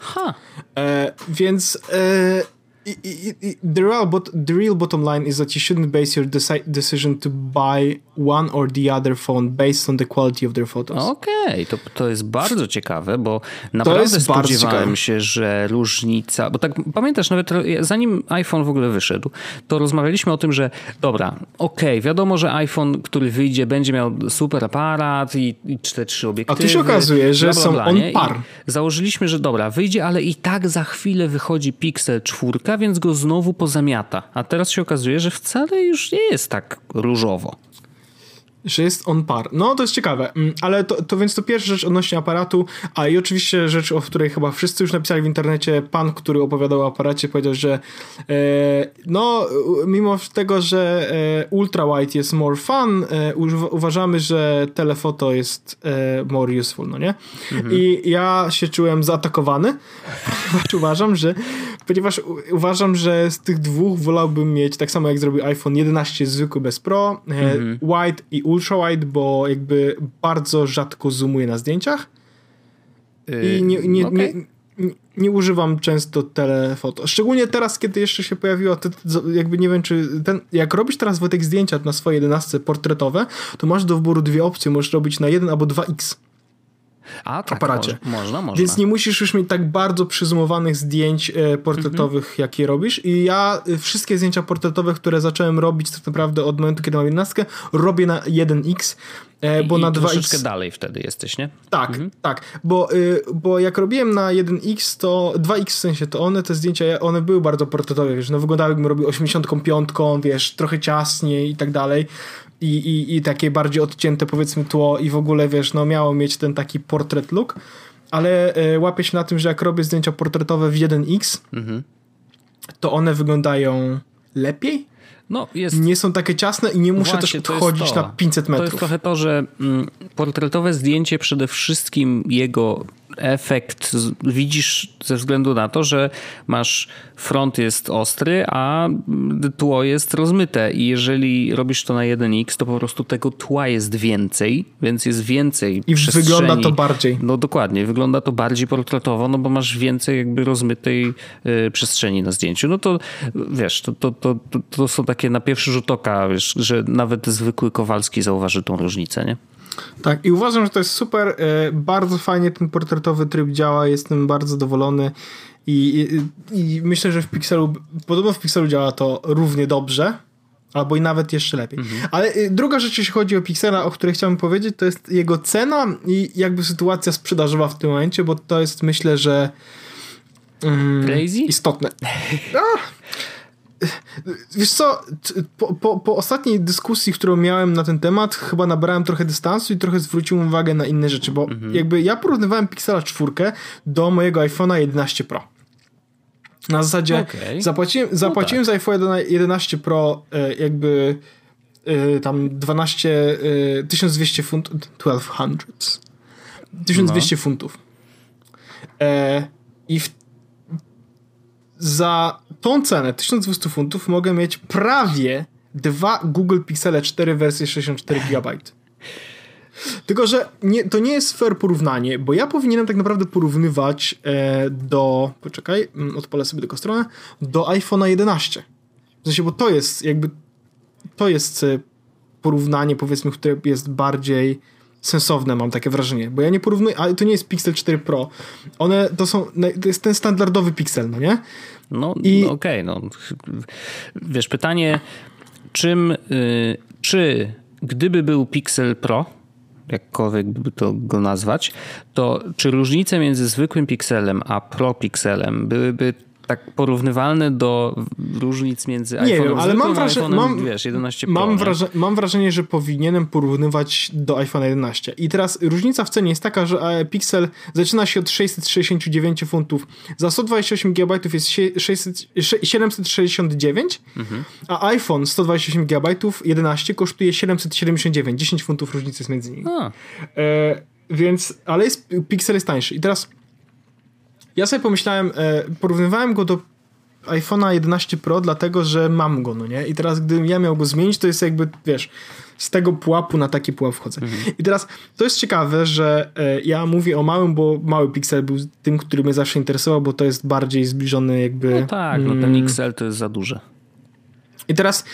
Huh. więc the real, but, the real bottom line is that you shouldn't base your deci decision to buy one or the other phone based on the quality of their photos. Okej, okay, to, to jest bardzo ciekawe, bo naprawdę spodziewałem się, że różnica, bo tak pamiętasz, nawet zanim iPhone w ogóle wyszedł, to rozmawialiśmy o tym, że dobra, okej, okay, wiadomo, że iPhone, który wyjdzie, będzie miał super aparat i, i te trzy obiektywy. A tu się okazuje, że bla, bla, bla, są on par. I założyliśmy, że dobra, wyjdzie, ale i tak za chwilę wychodzi Pixel 4, więc go znowu pozamiata. A teraz się okazuje, że wcale już nie jest tak różowo. Że jest on par. No, to jest ciekawe. Mm, ale to, to więc to pierwsza rzecz odnośnie aparatu, a i oczywiście rzecz, o której chyba wszyscy już napisali w internecie. Pan, który opowiadał o aparacie, powiedział, że e, no, mimo tego, że e, ultra wide jest more fun, e, uważamy, że telefoto jest e, more useful, no nie? Mhm. I ja się czułem zaatakowany, ponieważ uważam, że ponieważ uważam, że z tych dwóch wolałbym mieć, tak samo jak zrobił iPhone 11 zwykły bez Pro, e, mhm. wide i ultra wide, bo jakby bardzo rzadko zoomuje na zdjęciach. I nie, nie, okay. nie, nie, używam często telefoto. Szczególnie teraz, kiedy jeszcze się pojawiło, te, jakby nie wiem, czy ten, jak robisz teraz Wojtek zdjęcia na swoje 11 portretowe, to masz do wyboru dwie opcje. Możesz robić na 1 albo 2x. A, tak, aparacie. można, można. Więc nie musisz już mieć tak bardzo przyzumowanych zdjęć e, portretowych, -hmm. jakie robisz. I ja e, wszystkie zdjęcia portretowe, które zacząłem robić tak naprawdę od momentu, kiedy mam 11, robię na 1x. E, bo I na 2x. Troszeczkę dalej wtedy jesteś, nie? Tak, mhm. tak. Bo, y, bo jak robiłem na 1x, to 2x w sensie, to one, te zdjęcia, one były bardzo portretowe, wiesz, no wyglądały jakbym robił 85, wiesz, trochę ciasniej i tak dalej i, i, i takie bardziej odcięte powiedzmy tło i w ogóle wiesz, no miało mieć ten taki portret look, ale e, łapię się na tym, że jak robię zdjęcia portretowe w 1x, mhm. to one wyglądają lepiej. No, jest... Nie są takie ciasne i nie muszę Właśnie, też odchodzić na 500 metrów. To jest trochę to, że mm, portretowe zdjęcie przede wszystkim jego efekt widzisz ze względu na to, że masz front jest ostry, a tło jest rozmyte i jeżeli robisz to na 1x, to po prostu tego tła jest więcej, więc jest więcej I wygląda to bardziej. No dokładnie, wygląda to bardziej portretowo, no bo masz więcej jakby rozmytej y, przestrzeni na zdjęciu. No to wiesz, to, to, to, to, są takie na pierwszy rzut oka, wiesz, że nawet zwykły Kowalski zauważy tą różnicę, nie? Tak, i uważam, że to jest super. E, bardzo fajnie ten portretowy tryb działa, jestem bardzo zadowolony. I, i, i myślę, że w Pixelu, podobno w Pixelu działa to równie dobrze, albo i nawet jeszcze lepiej. Mhm. Ale y, druga rzecz, jeśli chodzi o Pixela, o której chciałbym powiedzieć, to jest jego cena i jakby sytuacja sprzedażowa w tym momencie, bo to jest myślę, że mm, istotne. No, Wiesz co, po, po, po, ostatniej dyskusji, którą miałem na ten temat, chyba nabrałem trochę dystansu i trochę zwróciłem uwagę na inne rzeczy, bo mhm. jakby ja porównywałem Pixela 4 do mojego iPhone'a 11 Pro. Na zasadzie okay. zapłaciłem, zapłaciłem no tak. za iPhone 11 Pro e, jakby e, tam 12, 1200 funtów, 1200, 1200 no. funtów. E, I w za tą cenę 1200 funtów mogę mieć prawie dwa Google Pixele 4 wersje 64 GB. Tylko, że nie, to nie jest fair porównanie, bo ja powinienem tak naprawdę porównywać e, do. Poczekaj, mm, odpalę sobie tylko stronę. Do iPhone'a 11. W sensie, bo to jest jakby. To jest e, porównanie, powiedzmy, które jest bardziej sensowne, mam takie wrażenie. Bo ja nie porównuję. Ale to nie jest Pixel 4 Pro. One to są. To jest ten standardowy Pixel, no nie? No, I... no okej, okay, no. Wiesz, pytanie, czym. Y, czy gdyby był Pixel Pro, jakkolwiek by to go nazwać, to czy różnice między zwykłym pikselem a Pro Pixelem byłyby tak porównywalne do różnic między nie iPhone'em wiem, ale mam wrażenie, mam, wiesz, 11 Pro, mam, wraże, mam wrażenie, że powinienem porównywać do iPhone 11. I teraz różnica w cenie jest taka, że e, Pixel zaczyna się od 669 funtów. Za 128 GB jest 600, 769, mhm. a iPhone 128 GB 11 kosztuje 779. 10 funtów różnicy jest między nimi. E, więc, ale jest, Pixel jest tańszy. I teraz ja sobie pomyślałem, e, porównywałem go do iPhone'a 11 Pro, dlatego że mam go, no nie? I teraz, gdybym ja miał go zmienić, to jest jakby, wiesz, z tego pułapu na taki pułap wchodzę. Mhm. I teraz to jest ciekawe, że e, ja mówię o małym, bo mały Pixel był tym, który mnie zawsze interesował, bo to jest bardziej zbliżony jakby... No tak, no ten mm. XL to jest za duże. I teraz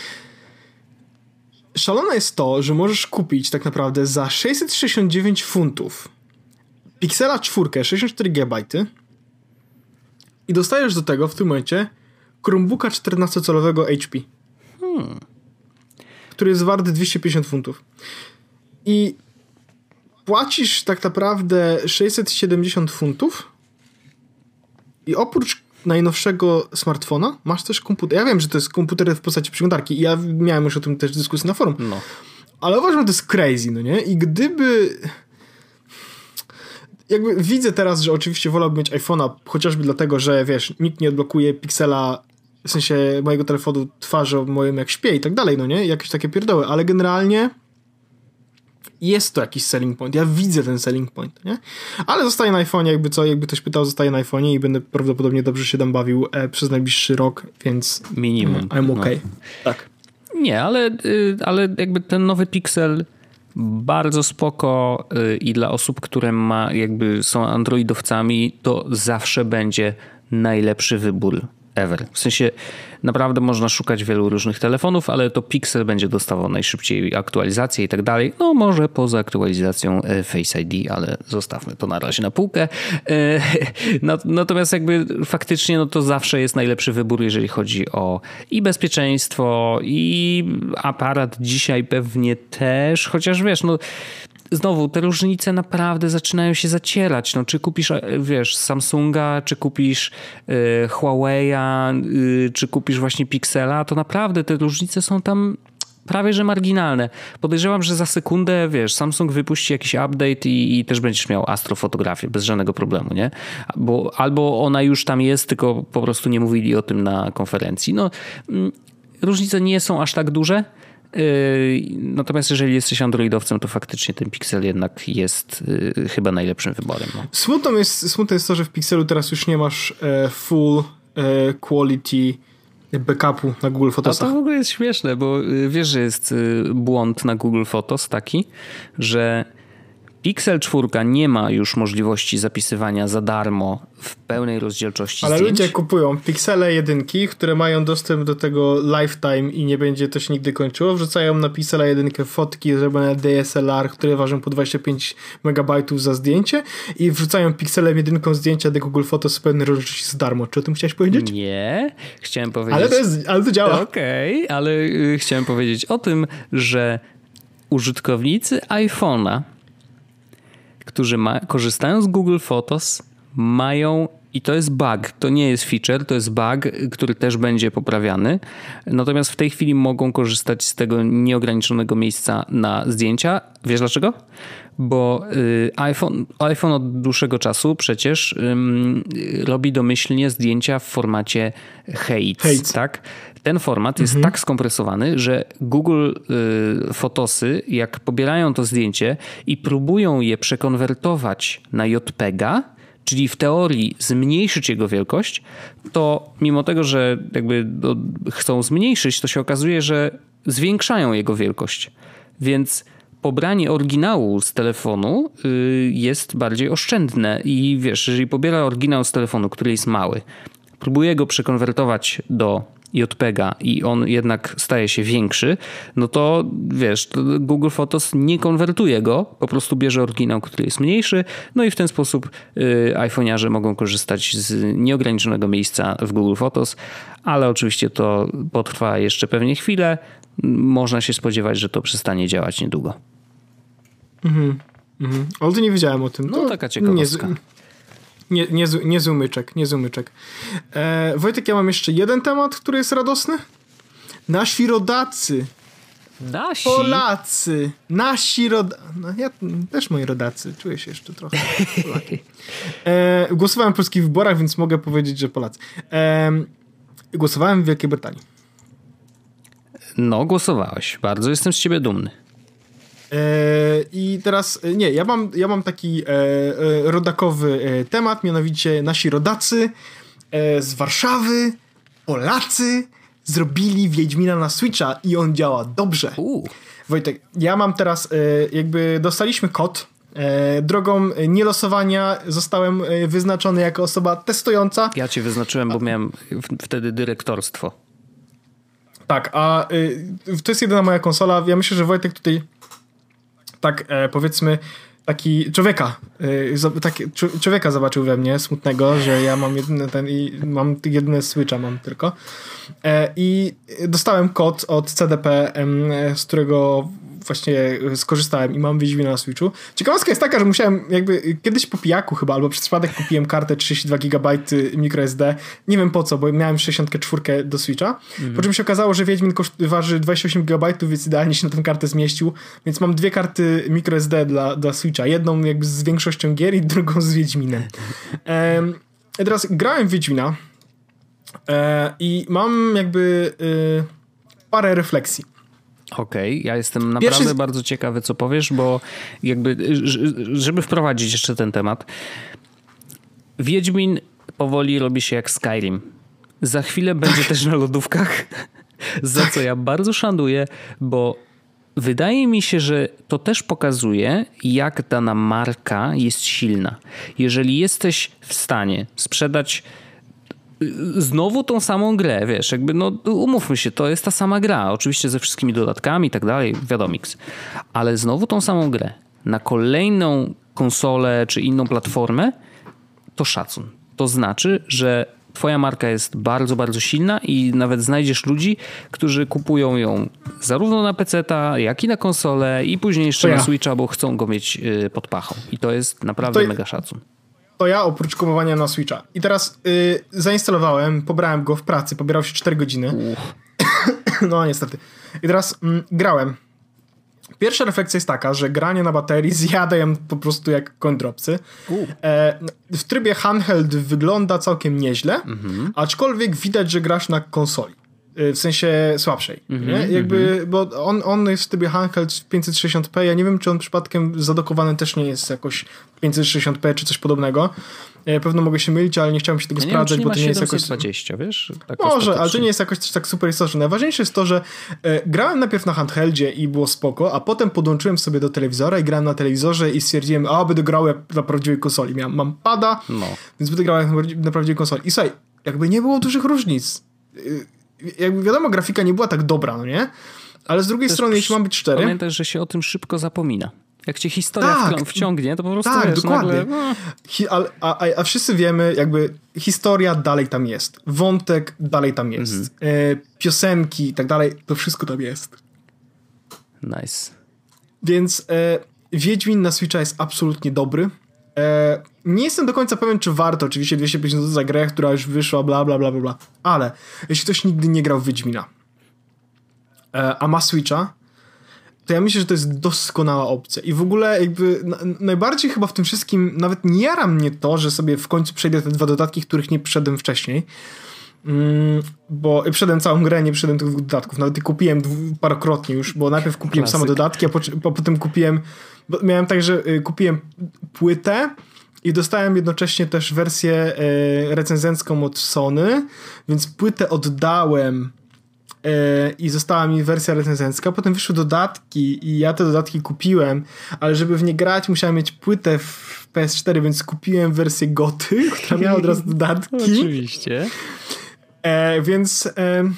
szalone jest to, że możesz kupić tak naprawdę za 669 funtów Pixela 4, 64 GB, i dostajesz do tego w tym momencie Chromebooka 14-calowego HP. Hmm. Który jest wart 250 funtów. I płacisz tak naprawdę 670 funtów i oprócz najnowszego smartfona masz też komputer. Ja wiem, że to jest komputer w postaci przeglądarki i ja miałem już o tym też dyskusję na forum. No. Ale uważam, że to jest crazy, no nie? I gdyby jakby widzę teraz, że oczywiście wolałbym mieć iPhone'a, chociażby dlatego, że wiesz, nikt nie odblokuje piksela w sensie mojego telefonu twarzą moim jak śpię i tak dalej, no nie? Jakieś takie pierdoły, ale generalnie jest to jakiś selling point. Ja widzę ten selling point, nie? Ale zostaję na iPhone'ie, jakby co, jakby ktoś pytał, zostaję na iPhone'ie i będę prawdopodobnie dobrze się tam bawił e, przez najbliższy rok, więc minimum. I'm okay. No. Tak. Nie, ale, y, ale jakby ten nowy Pixel bardzo spoko y, i dla osób, które ma, jakby są androidowcami, to zawsze będzie najlepszy wybór ever. W sensie naprawdę można szukać wielu różnych telefonów, ale to Pixel będzie dostawał najszybciej aktualizację i tak dalej. No może poza aktualizacją e, Face ID, ale zostawmy to na razie na półkę. E, natomiast jakby faktycznie no to zawsze jest najlepszy wybór, jeżeli chodzi o i bezpieczeństwo, i aparat dzisiaj pewnie też, chociaż wiesz, no znowu te różnice naprawdę zaczynają się zacierać. No, czy kupisz, e, wiesz, Samsunga, czy kupisz y, Huawei'a, y, czy kupisz właśnie Pixela, to naprawdę te różnice są tam prawie że marginalne. Podejrzewam, że za sekundę, wiesz, Samsung wypuści jakiś update i, i też będziesz miał astrofotografię bez żadnego problemu, nie? Bo, albo ona już tam jest, tylko po prostu nie mówili o tym na konferencji. No, mm, różnice nie są aż tak duże. Yy, natomiast jeżeli jesteś androidowcem, to faktycznie ten Pixel jednak jest yy, chyba najlepszym wyborem. No. Smutno, jest, smutno jest to, że w Pixelu teraz już nie masz e, full e, quality backupu na Google Photosach. A to w ogóle jest śmieszne, bo y, wiesz, że jest y, błąd na Google Photos taki, że Pixel 4 nie ma już możliwości zapisywania za darmo w pełnej rozdzielczości Ale zdjęć. ludzie kupują Pixele jedynki, które mają dostęp do tego lifetime i nie będzie to się nigdy kończyło. Wrzucają na Pixela jedynkę fotki zrobione DSLR, które ważą po 25 MB za zdjęcie i wrzucają Pixelem jedynką zdjęcia do Google Photos w pełnej rozdzielczości za darmo. Czy o tym chciałeś powiedzieć? Nie. Chciałem powiedzieć... Ale to, jest, ale to działa. Okej, okay, ale y, chciałem powiedzieć o tym, że użytkownicy iPhone'a którzy ma, korzystają z Google Photos, mają i to jest bug, to nie jest feature, to jest bug, który też będzie poprawiany. Natomiast w tej chwili mogą korzystać z tego nieograniczonego miejsca na zdjęcia. Wiesz dlaczego? Bo y, iPhone, iPhone od dłuższego czasu przecież robi domyślnie zdjęcia w formacie Heights, tak? Ten format jest mhm. tak skompresowany, że Google y, Fotosy, jak pobierają to zdjęcie i próbują je przekonwertować na JPEGa, czyli w teorii zmniejszyć jego wielkość, to mimo tego, że jakby chcą zmniejszyć, to się okazuje, że zwiększają jego wielkość. Więc pobranie oryginału z telefonu y, jest bardziej oszczędne i wiesz, jeżeli pobiera oryginał z telefonu, który jest mały, próbuje go przekonwertować do JPEGa i on jednak staje się większy, no to wiesz, Google Photos nie konwertuje go, po prostu bierze oryginał, który jest mniejszy, no i w ten sposób y, iPhone'arze mogą korzystać z nieograniczonego miejsca w Google Photos, ale oczywiście to potrwa jeszcze pewnie chwilę. Można się spodziewać, że to przestanie działać niedługo. Mhm. Mhm. Ale nie wiedziałem o tym. No, to taka ciekawostka. Nie, nie, nie, nie zumyczek, nie zumyczek. E, Wojtek, ja mam jeszcze jeden temat, który jest radosny. Nasi rodacy. Nasi? Polacy. Nasi rodacy. No, ja też moi rodacy. Czuję się jeszcze trochę. e, głosowałem w polskich wyborach, więc mogę powiedzieć, że Polacy. E, głosowałem w Wielkiej Brytanii. No, głosowałeś. Bardzo jestem z ciebie dumny. E, I teraz, e, nie, ja mam, ja mam taki e, rodakowy temat, mianowicie nasi rodacy z Warszawy, Polacy, zrobili Wiedźmina na Switcha i on działa dobrze. U. Wojtek, ja mam teraz, jakby dostaliśmy kod, drogą nielosowania zostałem wyznaczony jako osoba testująca. Ja cię wyznaczyłem, bo miałem wtedy dyrektorstwo. Tak, a to jest jedyna moja konsola. Ja myślę, że Wojtek tutaj tak e, powiedzmy taki człowieka, e, tak, człowieka zobaczył we mnie smutnego, że ja mam jedyny ten i mam jedyne switcha mam tylko. E, I dostałem kod od CDP, z którego właśnie skorzystałem i mam Wiedźmina na Switchu. Ciekawostka jest taka, że musiałem jakby kiedyś po pijaku chyba, albo przez przypadek kupiłem kartę 32 GB microSD. Nie wiem po co, bo miałem 64 do Switcha. Mhm. Po czym się okazało, że Wiedźmin waży 28 GB, więc idealnie się na tę kartę zmieścił. Więc mam dwie karty microSD dla, dla Switcha. Jedną jakby z większością gier i drugą z Wiedźminem. Teraz grałem w Wiedźmina e, i mam jakby y, parę refleksji. Okej, okay. ja jestem naprawdę Pierwszy... bardzo ciekawy, co powiesz, bo jakby, żeby wprowadzić jeszcze ten temat. Wiedźmin powoli robi się jak Skyrim. Za chwilę będzie też na lodówkach, za co ja bardzo szanuję, bo wydaje mi się, że to też pokazuje, jak dana marka jest silna. Jeżeli jesteś w stanie sprzedać znowu tą samą grę, wiesz, jakby no umówmy się, to jest ta sama gra, oczywiście ze wszystkimi dodatkami i tak dalej, wiadomix, ale znowu tą samą grę na kolejną konsolę czy inną platformę, to szacun. To znaczy, że twoja marka jest bardzo, bardzo silna i nawet znajdziesz ludzi, którzy kupują ją zarówno na PC-ta, jak i na konsolę i później jeszcze ja. na Switcha, bo chcą go mieć y, pod pachą. I to jest naprawdę to mega szacun to ja oprócz kupowania na Switcha. I teraz y, zainstalowałem, pobrałem go w pracy, pobierał się 4 godziny. no niestety. I teraz mm, grałem. Pierwsza refleksja jest taka, że granie na baterii zjada ją po prostu jak kondropsy. E, w trybie handheld wygląda całkiem nieźle, mhm. aczkolwiek widać, że grasz na konsoli. Y, w sensie słabszej. Mm -hmm, nie? Jakby, mm -hmm. bo on, on jest w trybie handheld w 560p. Ja nie wiem, czy on przypadkiem zadokowany też nie jest jakoś 560p czy coś podobnego. Ja pewno mogę się mylić, ale nie chciałem się tego ja sprawdzać, wiem, bo to nie jest jakoś. 20, wiesz? Tak Może, ale to nie jest jakoś też tak super istotne. Najważniejsze jest to, że e, grałem najpierw na handheldzie i było spoko, a potem podłączyłem sobie do telewizora i grałem na telewizorze i stwierdziłem, a będę grał jak na prawdziwej konsoli. Miałem, mam pada, no. więc będę grał jak na prawdziwej konsoli. I słuchaj, jakby nie było dużych różnic y, jakby wiadomo, grafika nie była tak dobra, no nie? Ale z drugiej Też strony, jeśli mam być cztery... Pamiętaj, że się o tym szybko zapomina. Jak cię historia tak, wciągnie, to po prostu tak, wiesz, dokładnie. Nagle, no. a, a, a, wszyscy wiemy, jakby historia dalej tam jest. Wątek dalej tam jest. Mhm. E, piosenki i tak dalej, to wszystko tam jest. Nice. Więc e, Wiedźmin na Switcha jest absolutnie dobry. E, nie jestem do końca pewien, czy warto. Oczywiście 250 zł za grę, która już wyszła, bla, bla, bla, bla, bla. Ale jeśli ktoś nigdy nie grał w Wiedźmina, e, a ma Switcha, to ja myślę, że to jest doskonała opcja. I w ogóle jakby na, najbardziej chyba w tym wszystkim nawet nie jara mnie to, że sobie w końcu przejdę te dwa dodatki, których nie przeszedłem wcześniej. Mm, bo przeszedłem całą grę, nie przeszedłem tych dwóch dodatków. Nawet kupiłem parokrotnie już, bo najpierw kupiłem Klasyk. same dodatki, a, po, a potem kupiłem miałem tak, że y, kupiłem płytę i dostałem jednocześnie też wersję y, recenzencką od Sony, więc płytę oddałem e, i została mi wersja recenzencka. Potem wyszły dodatki i ja te dodatki kupiłem, ale żeby w nie grać musiałem mieć płytę w PS4, więc kupiłem wersję goty, która miała od razu dodatki. Oczywiście. E, więc e,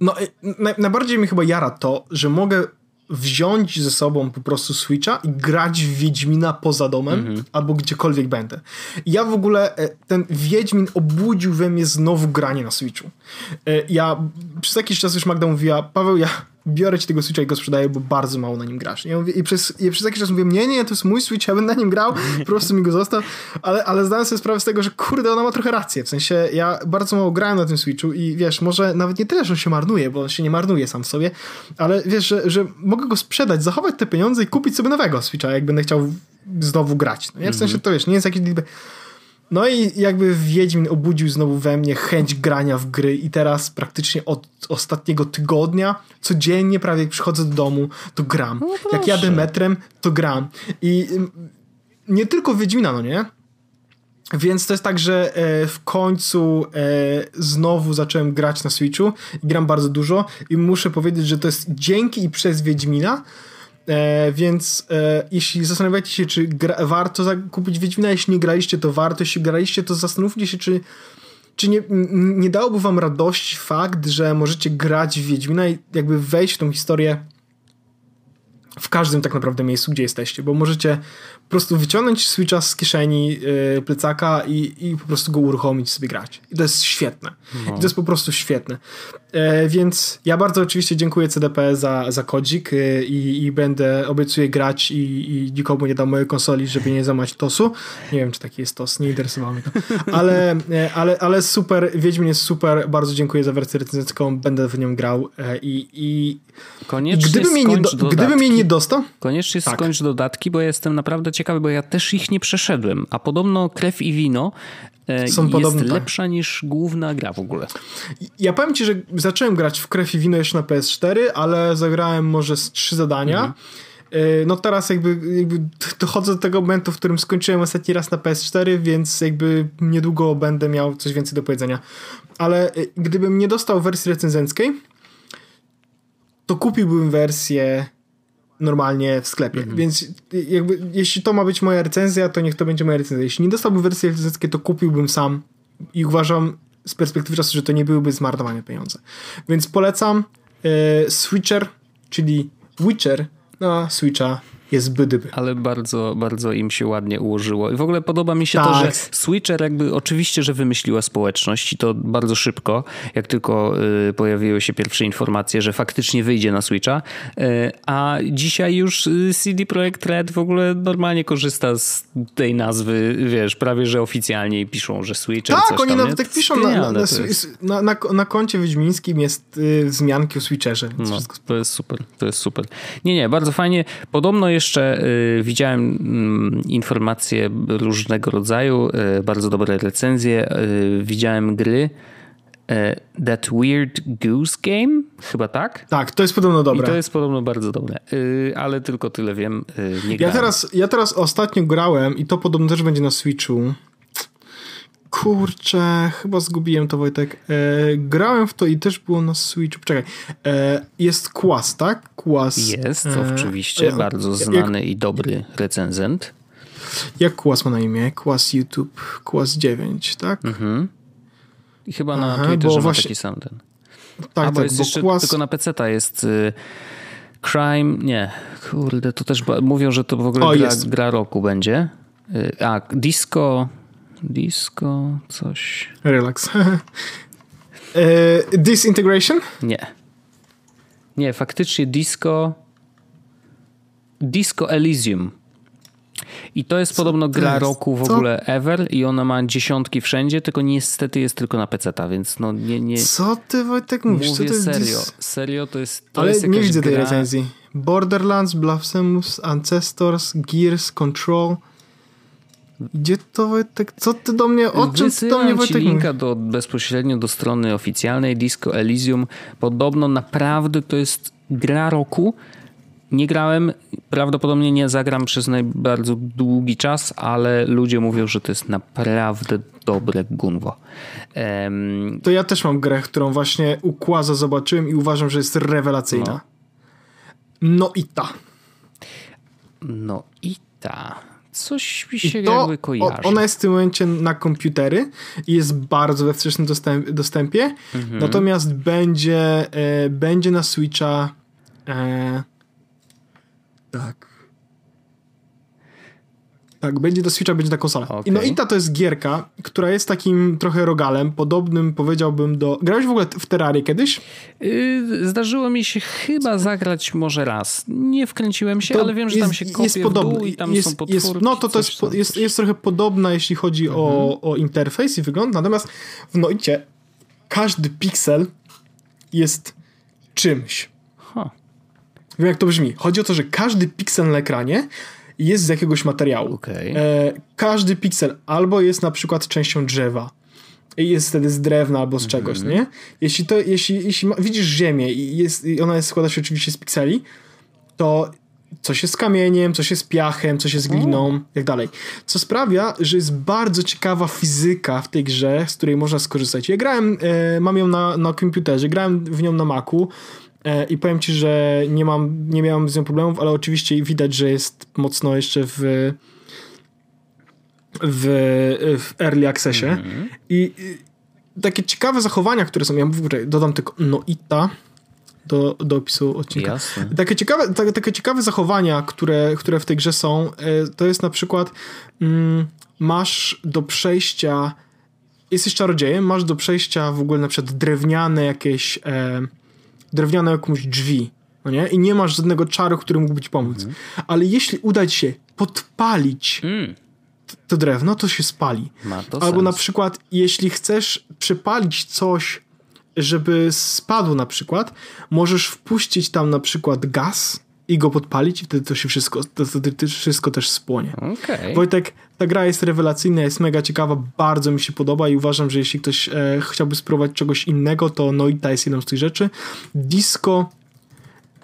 no, e, na, najbardziej mi chyba jara to, że mogę wziąć ze sobą po prostu Switcha i grać w Wiedźmina poza domem mm -hmm. albo gdziekolwiek będę. ja w ogóle, e, ten Wiedźmin obudził we mnie znowu granie na Switchu. E, ja przez jakiś czas już Magda mówiła, Paweł, ja biorę ci tego Switcha i go sprzedaję, bo bardzo mało na nim grasz. Ja mówię, I przez, i przez jakiś czas mówię, nie, nie, to jest mój Switch, ja będę na nim grał, po prostu mi go został, ale, ale zdałem sobie sprawę z tego, że kurde, ona ma trochę rację, w sensie ja bardzo mało grałem na tym Switchu i wiesz, może nawet nie tyle, że on się marnuje, bo on się nie marnuje sam w sobie, ale wiesz, że, że mogę go sprzedać, zachować te pieniądze i kupić sobie nowego Switcha, jak będę chciał znowu grać. No, ja w sensie mhm. to wiesz, nie jest jakiś no i jakby Wiedźmin obudził znowu we mnie chęć grania w gry i teraz praktycznie od ostatniego tygodnia codziennie prawie jak przychodzę do domu, to gram. No jak jadę metrem, to gram. I mm, nie tylko Wiedźmina, no nie? Więc to jest tak, że e, w końcu e, znowu zacząłem grać na Switchu i gram bardzo dużo i muszę powiedzieć, że to jest dzięki i przez Wiedźmina, E, więc e, jeśli zastanawiacie się, czy gra, warto kupić Wiedźmina, jeśli nie graliście, to warto. Jeśli graliście, to zastanówcie się, czy, czy nie, nie dałoby wam radości fakt, że możecie grać w Wiedźmina i jakby wejść w tą historię w każdym tak naprawdę miejscu, gdzie jesteście, bo możecie po prostu wyciągnąć Switcha z kieszeni yy, plecaka i, i po prostu go uruchomić sobie grać. I to jest świetne. No. I to jest po prostu świetne. E, więc ja bardzo oczywiście dziękuję CDP za, za kodzik e, i, i będę, obiecuję grać i, i nikomu nie dam mojej konsoli, żeby nie zamać tosu. Nie wiem, czy taki jest tos, nie interesowało mnie to. Ale, e, ale, ale super, Wiedźmin jest super, bardzo dziękuję za wersję recenzencką, będę w nią grał i, i Koniecznie gdyby mnie, nie do, gdyby mnie nie dostał... Koniecznie tak. skończ dodatki, bo jestem naprawdę ciekawy, bo ja też ich nie przeszedłem, a podobno Krew i Wino E, są podobne. Jest tak. lepsza niż główna gra w ogóle. Ja powiem ci, że zacząłem grać w Krew i Wino jeszcze na PS4, ale zagrałem może z trzy zadania. Mhm. E, no teraz jakby, jakby dochodzę do tego momentu, w którym skończyłem ostatni raz na PS4, więc jakby niedługo będę miał coś więcej do powiedzenia. Ale e, gdybym nie dostał wersji recenzenckiej, to kupiłbym wersję normalnie w sklepie. Mhm. Więc jakby, jeśli to ma być moja recenzja, to niech to będzie moja recenzja. Jeśli nie dostałbym wersji recenzenckiej, to kupiłbym sam i uważam z perspektywy czasu, że to nie byłyby zmarnowane pieniądze. Więc polecam e, Switcher, czyli Witcher na Switcha jest bydyby. Ale bardzo, bardzo im się ładnie ułożyło. I w ogóle podoba mi się tak. to, że Switcher jakby oczywiście, że wymyśliła społeczność i to bardzo szybko, jak tylko y, pojawiły się pierwsze informacje, że faktycznie wyjdzie na Switcha, y, a dzisiaj już y, CD Projekt Red w ogóle normalnie korzysta z tej nazwy, wiesz, prawie że oficjalnie i piszą, że Switcher Tak, oni nawet tak piszą na, na, na, na, na, koncie wiedźmińskim jest y, wzmianki o Switcherze. No, to jest super, to jest super. Nie, nie, bardzo fajnie. Podobno jeszcze y, widziałem y, informacje różnego rodzaju, y, bardzo dobre recenzje. Y, widziałem gry. That Weird Goose Game? Chyba tak? Tak, to jest podobno dobre. I to jest podobno bardzo dobre, ale tylko tyle wiem. Nie ja, teraz, ja teraz ostatnio grałem i to podobno też będzie na Switchu. Kurczę, chyba zgubiłem to Wojtek. E, grałem w to i też było na Switchu. Czekaj. E, jest Kłas, tak? Kłas. Jest, e, oczywiście. bardzo znany jak, i dobry recenzent. Jak Kłas ma na imię? Kłas YouTube, Kłas 9, tak? Mhm. I chyba na Aha, Twitterze ma właśnie... taki sam ten. Tak, A, tak, jest jeszcze, Kłas... tylko na PC ta jest y, Crime, nie, kurde, to też mówią, że to w ogóle o, gra, gra roku będzie. Y, a, Disco Disco, coś. Relax. e, disintegration? Nie. Nie, faktycznie disco. Disco Elysium. I to jest Co podobno gra jest? roku w Co? ogóle ever i ona ma dziesiątki wszędzie, tylko niestety jest tylko na PC-ta, więc no nie, nie... Co ty Wojtek mówisz? Mówię serio, dis... serio to jest to Ale jest nie widzę gra... tej recenzji. Borderlands, Blasphemous, Ancestors, Gears, Control... Gdzie to Wojtek? Co ty do mnie? O czym ty do mnie Wojtek? linka do, bezpośrednio do strony oficjalnej Disco Elysium. Podobno naprawdę to jest gra roku Nie grałem, prawdopodobnie nie zagram przez bardzo długi czas, ale ludzie mówią, że to jest naprawdę dobre gunwo. Um, to ja też mam grę, którą właśnie ukłaza zobaczyłem i uważam, że jest rewelacyjna. No, no i ta. No i ta. Coś mi się I to, jakby kojarzy. Ona jest w tym momencie na komputery i jest bardzo we wstecznym dostęp, dostępie. Mhm. Natomiast będzie, e, będzie na Switcha. E, tak. Tak, będzie do Switcha, będzie na konsolę. Okay. No i ta to jest gierka, która jest takim trochę rogalem, podobnym powiedziałbym do... Grałeś w ogóle w Terrarię kiedyś? Yy, zdarzyło mi się chyba zagrać może raz. Nie wkręciłem się, to ale wiem, że tam się kopie jest podobny, i tam jest, są potwórki. Jest, no to, to jest, jest, jest trochę podobna, jeśli chodzi mhm. o, o interfejs i wygląd, natomiast w Noicie każdy piksel jest czymś. Huh. Wiem jak to brzmi. Chodzi o to, że każdy piksel na ekranie jest z jakiegoś materiału. Okay. E, każdy piksel albo jest na przykład częścią drzewa, jest wtedy z drewna albo z mm -hmm. czegoś, nie? Jeśli, to, jeśli, jeśli ma, widzisz ziemię i, jest, i ona jest, składa się oczywiście z pikseli, to coś jest z kamieniem, coś jest z piachem, coś jest z gliną, i tak dalej. Co sprawia, że jest bardzo ciekawa fizyka w tej grze, z której można skorzystać. Ja grałem, e, mam ją na, na komputerze, grałem w nią na Macu, I powiem ci, że nie mam, nie miałem z nią problemów, ale oczywiście widać, że jest mocno jeszcze w w, w early accessie. Mm -hmm. I, I, takie ciekawe zachowania, które są, ja mówię, dodam tylko Noita do, do opisu odcinka. Takie ciekawe, takie, takie ciekawe zachowania, które, które w tej grze są, e, to jest na przykład mm, masz do przejścia jesteś czarodziejem, masz do przejścia w ogóle na przykład drewniane jakieś e, drewniane jakąś drzwi, no nie? I nie masz żadnego czaru, który mógłby ci pomóc. Mhm. Ale jeśli uda ci się podpalić mm. to drewno, to się spali. To Albo sens. na przykład, jeśli chcesz przypalić coś, żeby spadło na przykład, możesz wpuścić tam na przykład gaz i go podpalić i wtedy to się wszystko, to, to wszystko też spłonie. Okay. Wojtek, ta gra jest rewelacyjna, jest mega ciekawa, bardzo mi się podoba i uważam, że jeśli ktoś e, chciałby spróbować czegoś innego, to Noita jest jedną z tych rzeczy. Disco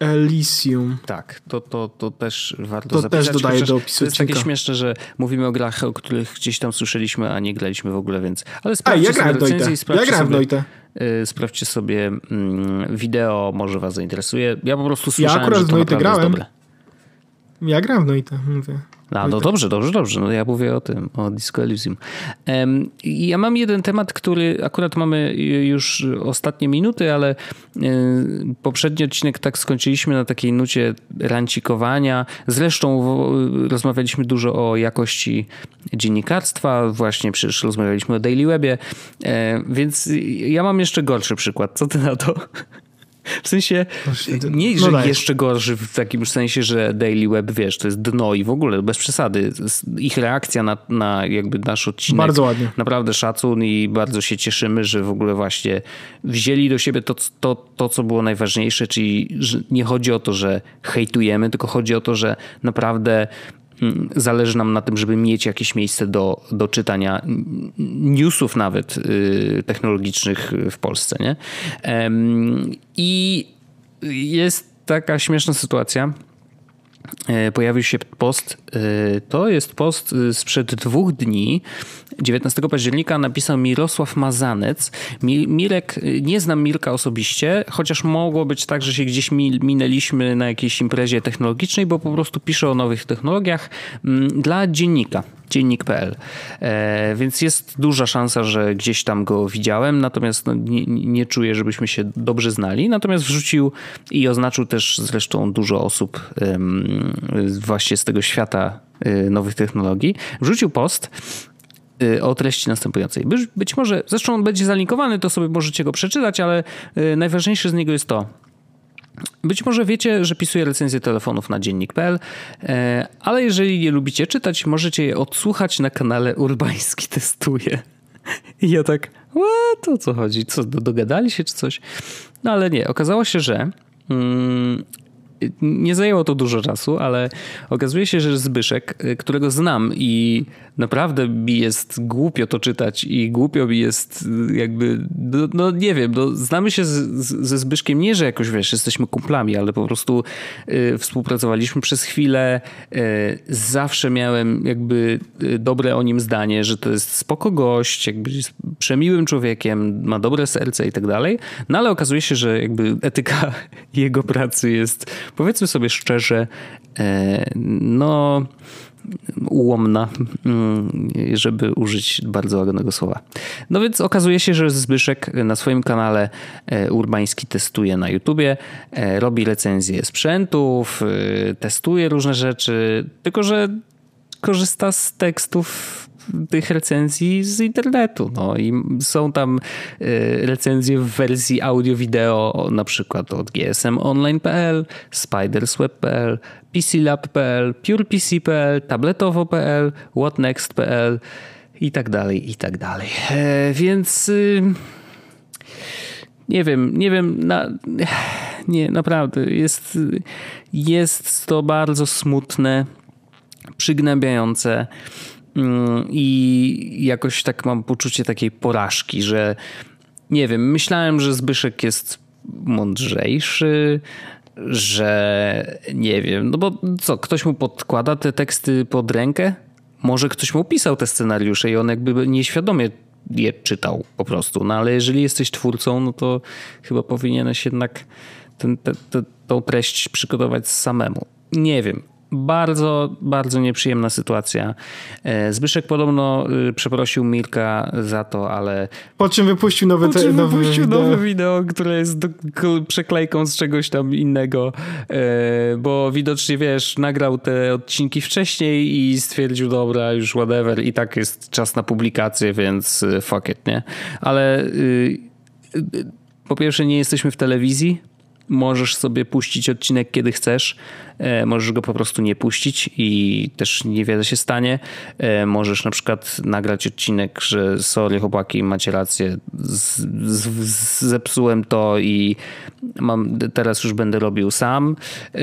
Elysium. Tak, to, to, to też warto to zapisać. To też dodaję do opisu To jest takie śmieszne, że mówimy o grach, o których gdzieś tam słyszeliśmy, a nie graliśmy w ogóle, więc... Ale sprawdźcie ja grałem w Noita. Ja grałem w Noita. Y, sprawdźcie sobie mm, wideo, może was zainteresuje. Ja po prostu słyszałem, ja akurat że to naprawdę grałem. jest dobre. Ja grałem w Noita, mówię. A, no dobrze, dobrze, dobrze. No ja mówię o tym, o Disco Elysium. Um, ja mam jeden temat, który akurat mamy już ostatnie minuty, ale um, poprzedni odcinek tak skończyliśmy na takiej nucie rancikowania. Zresztą w, rozmawialiśmy dużo o jakości dziennikarstwa, właśnie przecież rozmawialiśmy o Daily Webie, um, więc ja mam jeszcze gorszy przykład. Co ty na to? W sensie, nie, że no jeszcze gorszy w takim sensie, że Daily Web, wiesz, to jest dno i w ogóle bez przesady. Ich reakcja na, na jakby nasz odcinek. Bardzo ładnie. Naprawdę szacun i bardzo się cieszymy, że w ogóle właśnie wzięli do siebie to, to, to co było najważniejsze, czyli nie chodzi o to, że hejtujemy, tylko chodzi o to, że naprawdę zależy nam na tym, żeby mieć jakieś miejsce do, do czytania newsów nawet y, technologicznych w Polsce. Nie? I jest taka śmieszna sytuacja, pojawił się post. E, to jest post e, sprzed dwóch dni. 19 października napisał Mirosław Mazanec. Mirek, nie znam Mirka osobiście, chociaż mogło być tak, że się gdzieś minęliśmy na jakiejś imprezie technologicznej, bo po prostu pisze o nowych technologiach mm, dla dziennika dziennik.pl. E, więc jest duża szansa, że gdzieś tam go widziałem, natomiast no, nie, nie, czuję, żebyśmy się dobrze znali. Natomiast wrzucił i oznaczył też zresztą dużo osób właśnie z tego świata e, nowych technologii. Wrzucił post e, o treści następującej. Być, być może, zresztą on będzie zalinkowany, to sobie możecie go przeczytać, ale najważniejsze z niego jest to, być może wiecie, że pisuję recenzję telefonów na dziennik.pl, e, ale jeżeli nie lubicie czytać, możecie je odsłuchać na kanale Urbański Testuje. I ja tak, what, o co chodzi? Co, dogadali się czy coś? No ale nie, okazało się, że mm, nie zajęło to dużo czasu, ale okazuje się, że Zbyszek, którego znam i naprawdę mi jest głupio to czytać i głupio mi jest jakby, no, no nie wiem, no, znamy się z, z, ze Zbyszkiem nie, że jakoś wiesz, jesteśmy kumplami, ale po prostu y, współpracowaliśmy przez chwilę. Y, zawsze miałem jakby y, dobre o nim zdanie, że to jest spoko gość, jakby jest przemiłym człowiekiem, ma dobre serce i tak dalej. No ale okazuje się, że jakby etyka jego pracy jest, powiedzmy sobie szczerze, e, no ułomna, mm, żeby użyć bardzo ładnego słowa. No więc okazuje się, że Zbyszek na swoim kanale e, Urbański testuje na YouTubie, e, robi recenzje sprzętów, testuje różne rzeczy, tylko że korzysta z tekstów tych recenzji z internetu. No i są tam recenzje w wersji audio-wideo, na przykład od gsmonline.pl, spidersweb.pl, PCLab.pl, PurePC.pl, tabletowo.pl, whatnext.pl i tak dalej, i tak dalej. E, więc y, nie wiem, nie wiem, na, nie, naprawdę jest, jest to bardzo smutne, przygnębiające i jakoś tak mam poczucie takiej porażki, że nie wiem, myślałem, że Zbyszek jest mądrzejszy, że nie wiem, no bo co, ktoś mu podkłada te teksty pod rękę? Może ktoś mu pisał te scenariusze i on jakby nieświadomie je czytał po prostu. No ale jeżeli jesteś twórcą, no to chyba powinieneś jednak ten, te, te, tą treść przygotować samemu. Nie wiem bardzo, bardzo nieprzyjemna sytuacja. E, Zbyszek podobno y, przeprosił Mirka za to, ale... Po czym wypuścił nowe, po czym nowe wypuścił wideo. nowe wideo, które jest do, przeklejką z czegoś tam innego, e, bo widocznie, wiesz, nagrał te odcinki wcześniej i stwierdził, dobra, już whatever i tak jest czas na publikację, więc y, fuck it, nie? Ale y, po pierwsze nie jesteśmy w telewizji, możesz sobie puścić odcinek kiedy chcesz, e, możesz go po prostu nie puścić i też niewiele się stanie. E, możesz na przykład nagrać odcinek, że sorry chłopaki, macie rację, z, z, zepsułem to i mam, teraz już będę robił sam. E,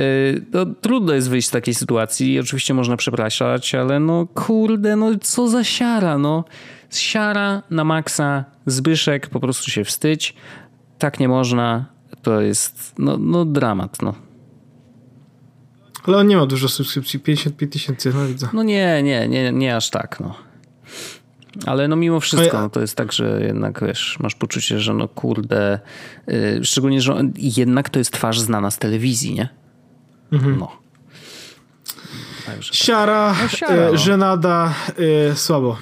no, trudno jest wyjść z takiej sytuacji. Oczywiście można przepraszać, ale no kurde, no co za siara, no. Siara na maksa, Zbyszek, po prostu się wstydź. Tak nie można to jest no, no dramat, no. Ale on nie ma dużo subskrypcji, 55 tysięcy, no widzę. No nie, nie, nie, nie aż tak, no. Ale no mimo wszystko, no to jest tak, że jednak wiesz, masz poczucie, że no kurde, yy, szczególnie, że on, jednak to jest twarz znana z telewizji, nie? Mhm. No. Także siara, tak. no, siara yy, żenada, yy, słabo.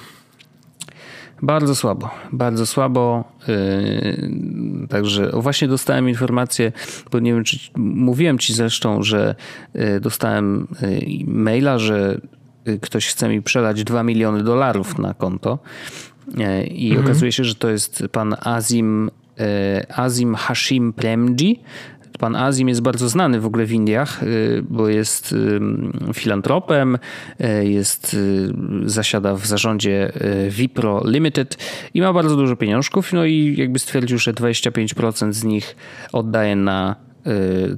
Bardzo słabo, bardzo słabo. Yy, także właśnie dostałem informację, bo nie wiem, czy mówiłem ci zresztą, że yy, dostałem yy, maila, że ktoś chce mi przelać 2 miliony dolarów na konto. I mhm. okazuje się, że to jest pan Azim, Azim Hashim Premji, Pan Azim jest bardzo znany w ogóle w Indiach, y, bo jest filantropem, y, jest, y, zasiada w zarządzie Vipro Limited i ma bardzo dużo pieniążków, no i jakby stwierdził, że 25% z nich oddaje na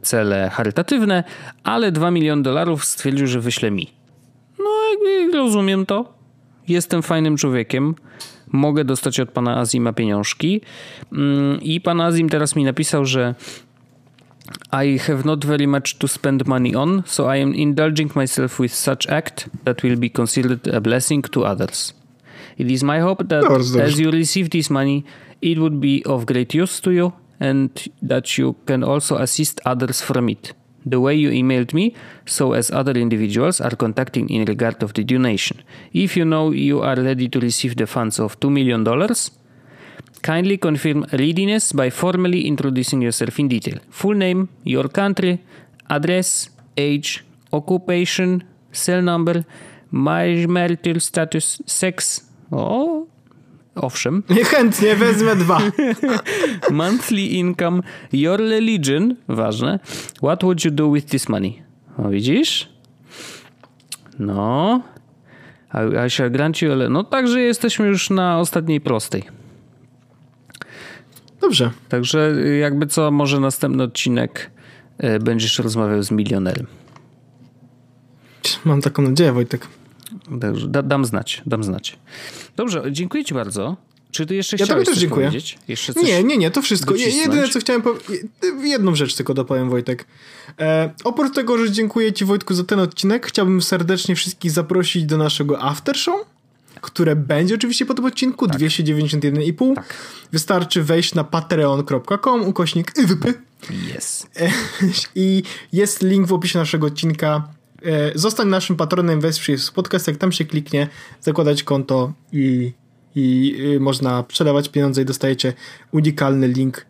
cele charytatywne, ale 2 miliony dolarów stwierdził, że wyśle mi. No jakby rozumiem to. Jestem fajnym człowiekiem mogę dostać od pana Azima pieniążki. Mm, I pan Azim teraz mi napisał, że I have not very much to spend money on, so I am indulging myself with such act that will be considered a blessing to others. It is my hope that as you receive this money, it would be of great use to you and that you can also assist others from it. The way you emailed me, so as other individuals are contacting in regard of the donation. If you know you are ready to receive the funds of $2 million, Kindly confirm readiness by formally introducing yourself in detail. Full name, your country, address, age, occupation, cell number, marital status, sex. O, owszem. Chętnie wezmę dwa. Monthly income, your religion, ważne. What would you do with this money? O, widzisz? No. I, I shall grant you... No także jesteśmy już na ostatniej prostej. Dobrze. Także jakby co, może następny odcinek e, będziesz rozmawiał z milionerem. Mam taką nadzieję, Wojtek. Dobrze, da, dam znać, dam znać. Dobrze, dziękuję ci bardzo. Czy ty jeszcze ja chciałeś też coś dziękuję. powiedzieć? Jeszcze coś nie, nie, nie, to wszystko. docisnąć? Jedyne, co chciałem powiedzieć, jedną rzecz tylko dopowiem, Wojtek. E, oprócz tego, że dziękuję ci, Wojtku, za ten odcinek, chciałbym serdecznie wszystkich zaprosić do naszego after show, które będzie oczywiście po tym odcinku, tak. 291,5. Tak. Wystarczy wejść na patreon.com, ukośnik IWP. Yes. I jest link w opisie naszego odcinka. E, zostań naszym patronem, wesprzyj podcast, jak tam się kliknie, zakładać konto i i y, można przelewać pieniądze i dostajecie unikalny link,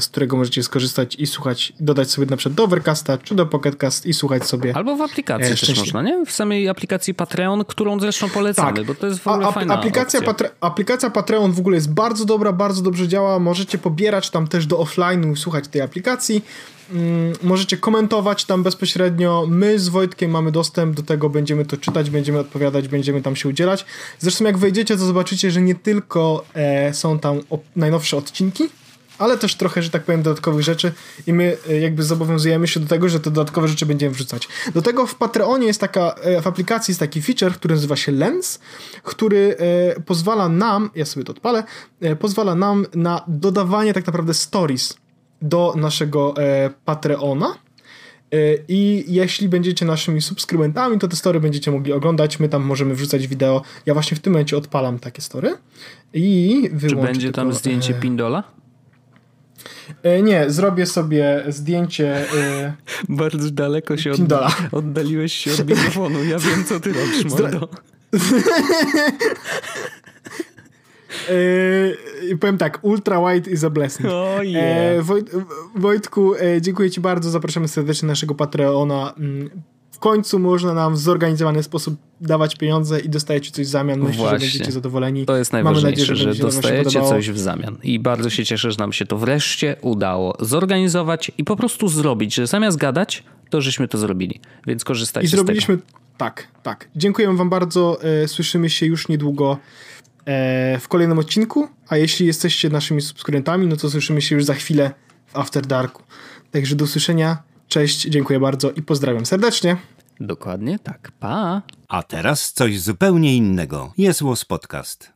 z którego możecie skorzystać i słuchać, dodać sobie na przykład do Overcasta czy do Pocketcast i słuchać sobie. Albo w aplikacji e, też można, nie? W samej aplikacji Patreon, którą zresztą polecamy, tak. bo to jest w ogóle A, fajna aplikacja, Patre, aplikacja Patreon w ogóle jest bardzo dobra, bardzo dobrze działa. Możecie pobierać tam też do offline'u, słuchać tej aplikacji. Mm, możecie komentować tam bezpośrednio. My z Wojtkiem mamy dostęp do tego, będziemy to czytać, będziemy odpowiadać, będziemy tam się udzielać. Zresztą jak wejdziecie, to zobaczycie, że nie tylko e, są tam najnowsze odcinki, ale też trochę, że tak powiem, dodatkowych rzeczy i my e, jakby zobowiązujemy się do tego, że te dodatkowe rzeczy będziemy wrzucać. Do tego w Patreonie jest taka, e, w aplikacji jest taki feature, który nazywa się Lens, który e, pozwala nam, ja sobie to odpalę, pozwala nam na dodawanie tak naprawdę stories do naszego Patreona. I jeśli będziecie naszymi subskrybentami, to te story będziecie mogli oglądać. My tam możemy wrzucać wideo. Ja właśnie w tym momencie odpalam takie story. I Czy będzie tylko, tam zdjęcie e, Pindola? E, nie, zrobię sobie zdjęcie. E, Bardzo daleko się Pindola. oddaliłeś się od mikrofonu. Ja wiem, co ty robisz, Mordo. Yy, powiem tak, ultra white is a blessing. Oh yeah. Wojt, Wojtku, e, dziękuję ci bardzo, zapraszamy serdecznie naszego Patreona. W końcu można nam w zorganizowany sposób dawać pieniądze i dostajecie coś w zamian. Myślę, Właśnie. że będziecie zadowoleni. To jest najważniejsze, Mamy nadzieję, że, że dostajecie coś w zamian. I bardzo się cieszę, że nam się to wreszcie udało zorganizować i po prostu zrobić, że zamiast gadać, to żeśmy to zrobili. Więc korzystajcie I zrobiliśmy, tak, tak. Dziękujemy wam bardzo. E, słyszymy się już niedługo E, w kolejnym odcinku, a jeśli jesteście naszymi subskrybentami, no to słyszymy się już za chwilę w After Darku. Także do usłyszenia, cześć, dziękuję bardzo i pozdrawiam serdecznie. Dokładnie tak, pa! A teraz coś zupełnie innego. Jest Podcast.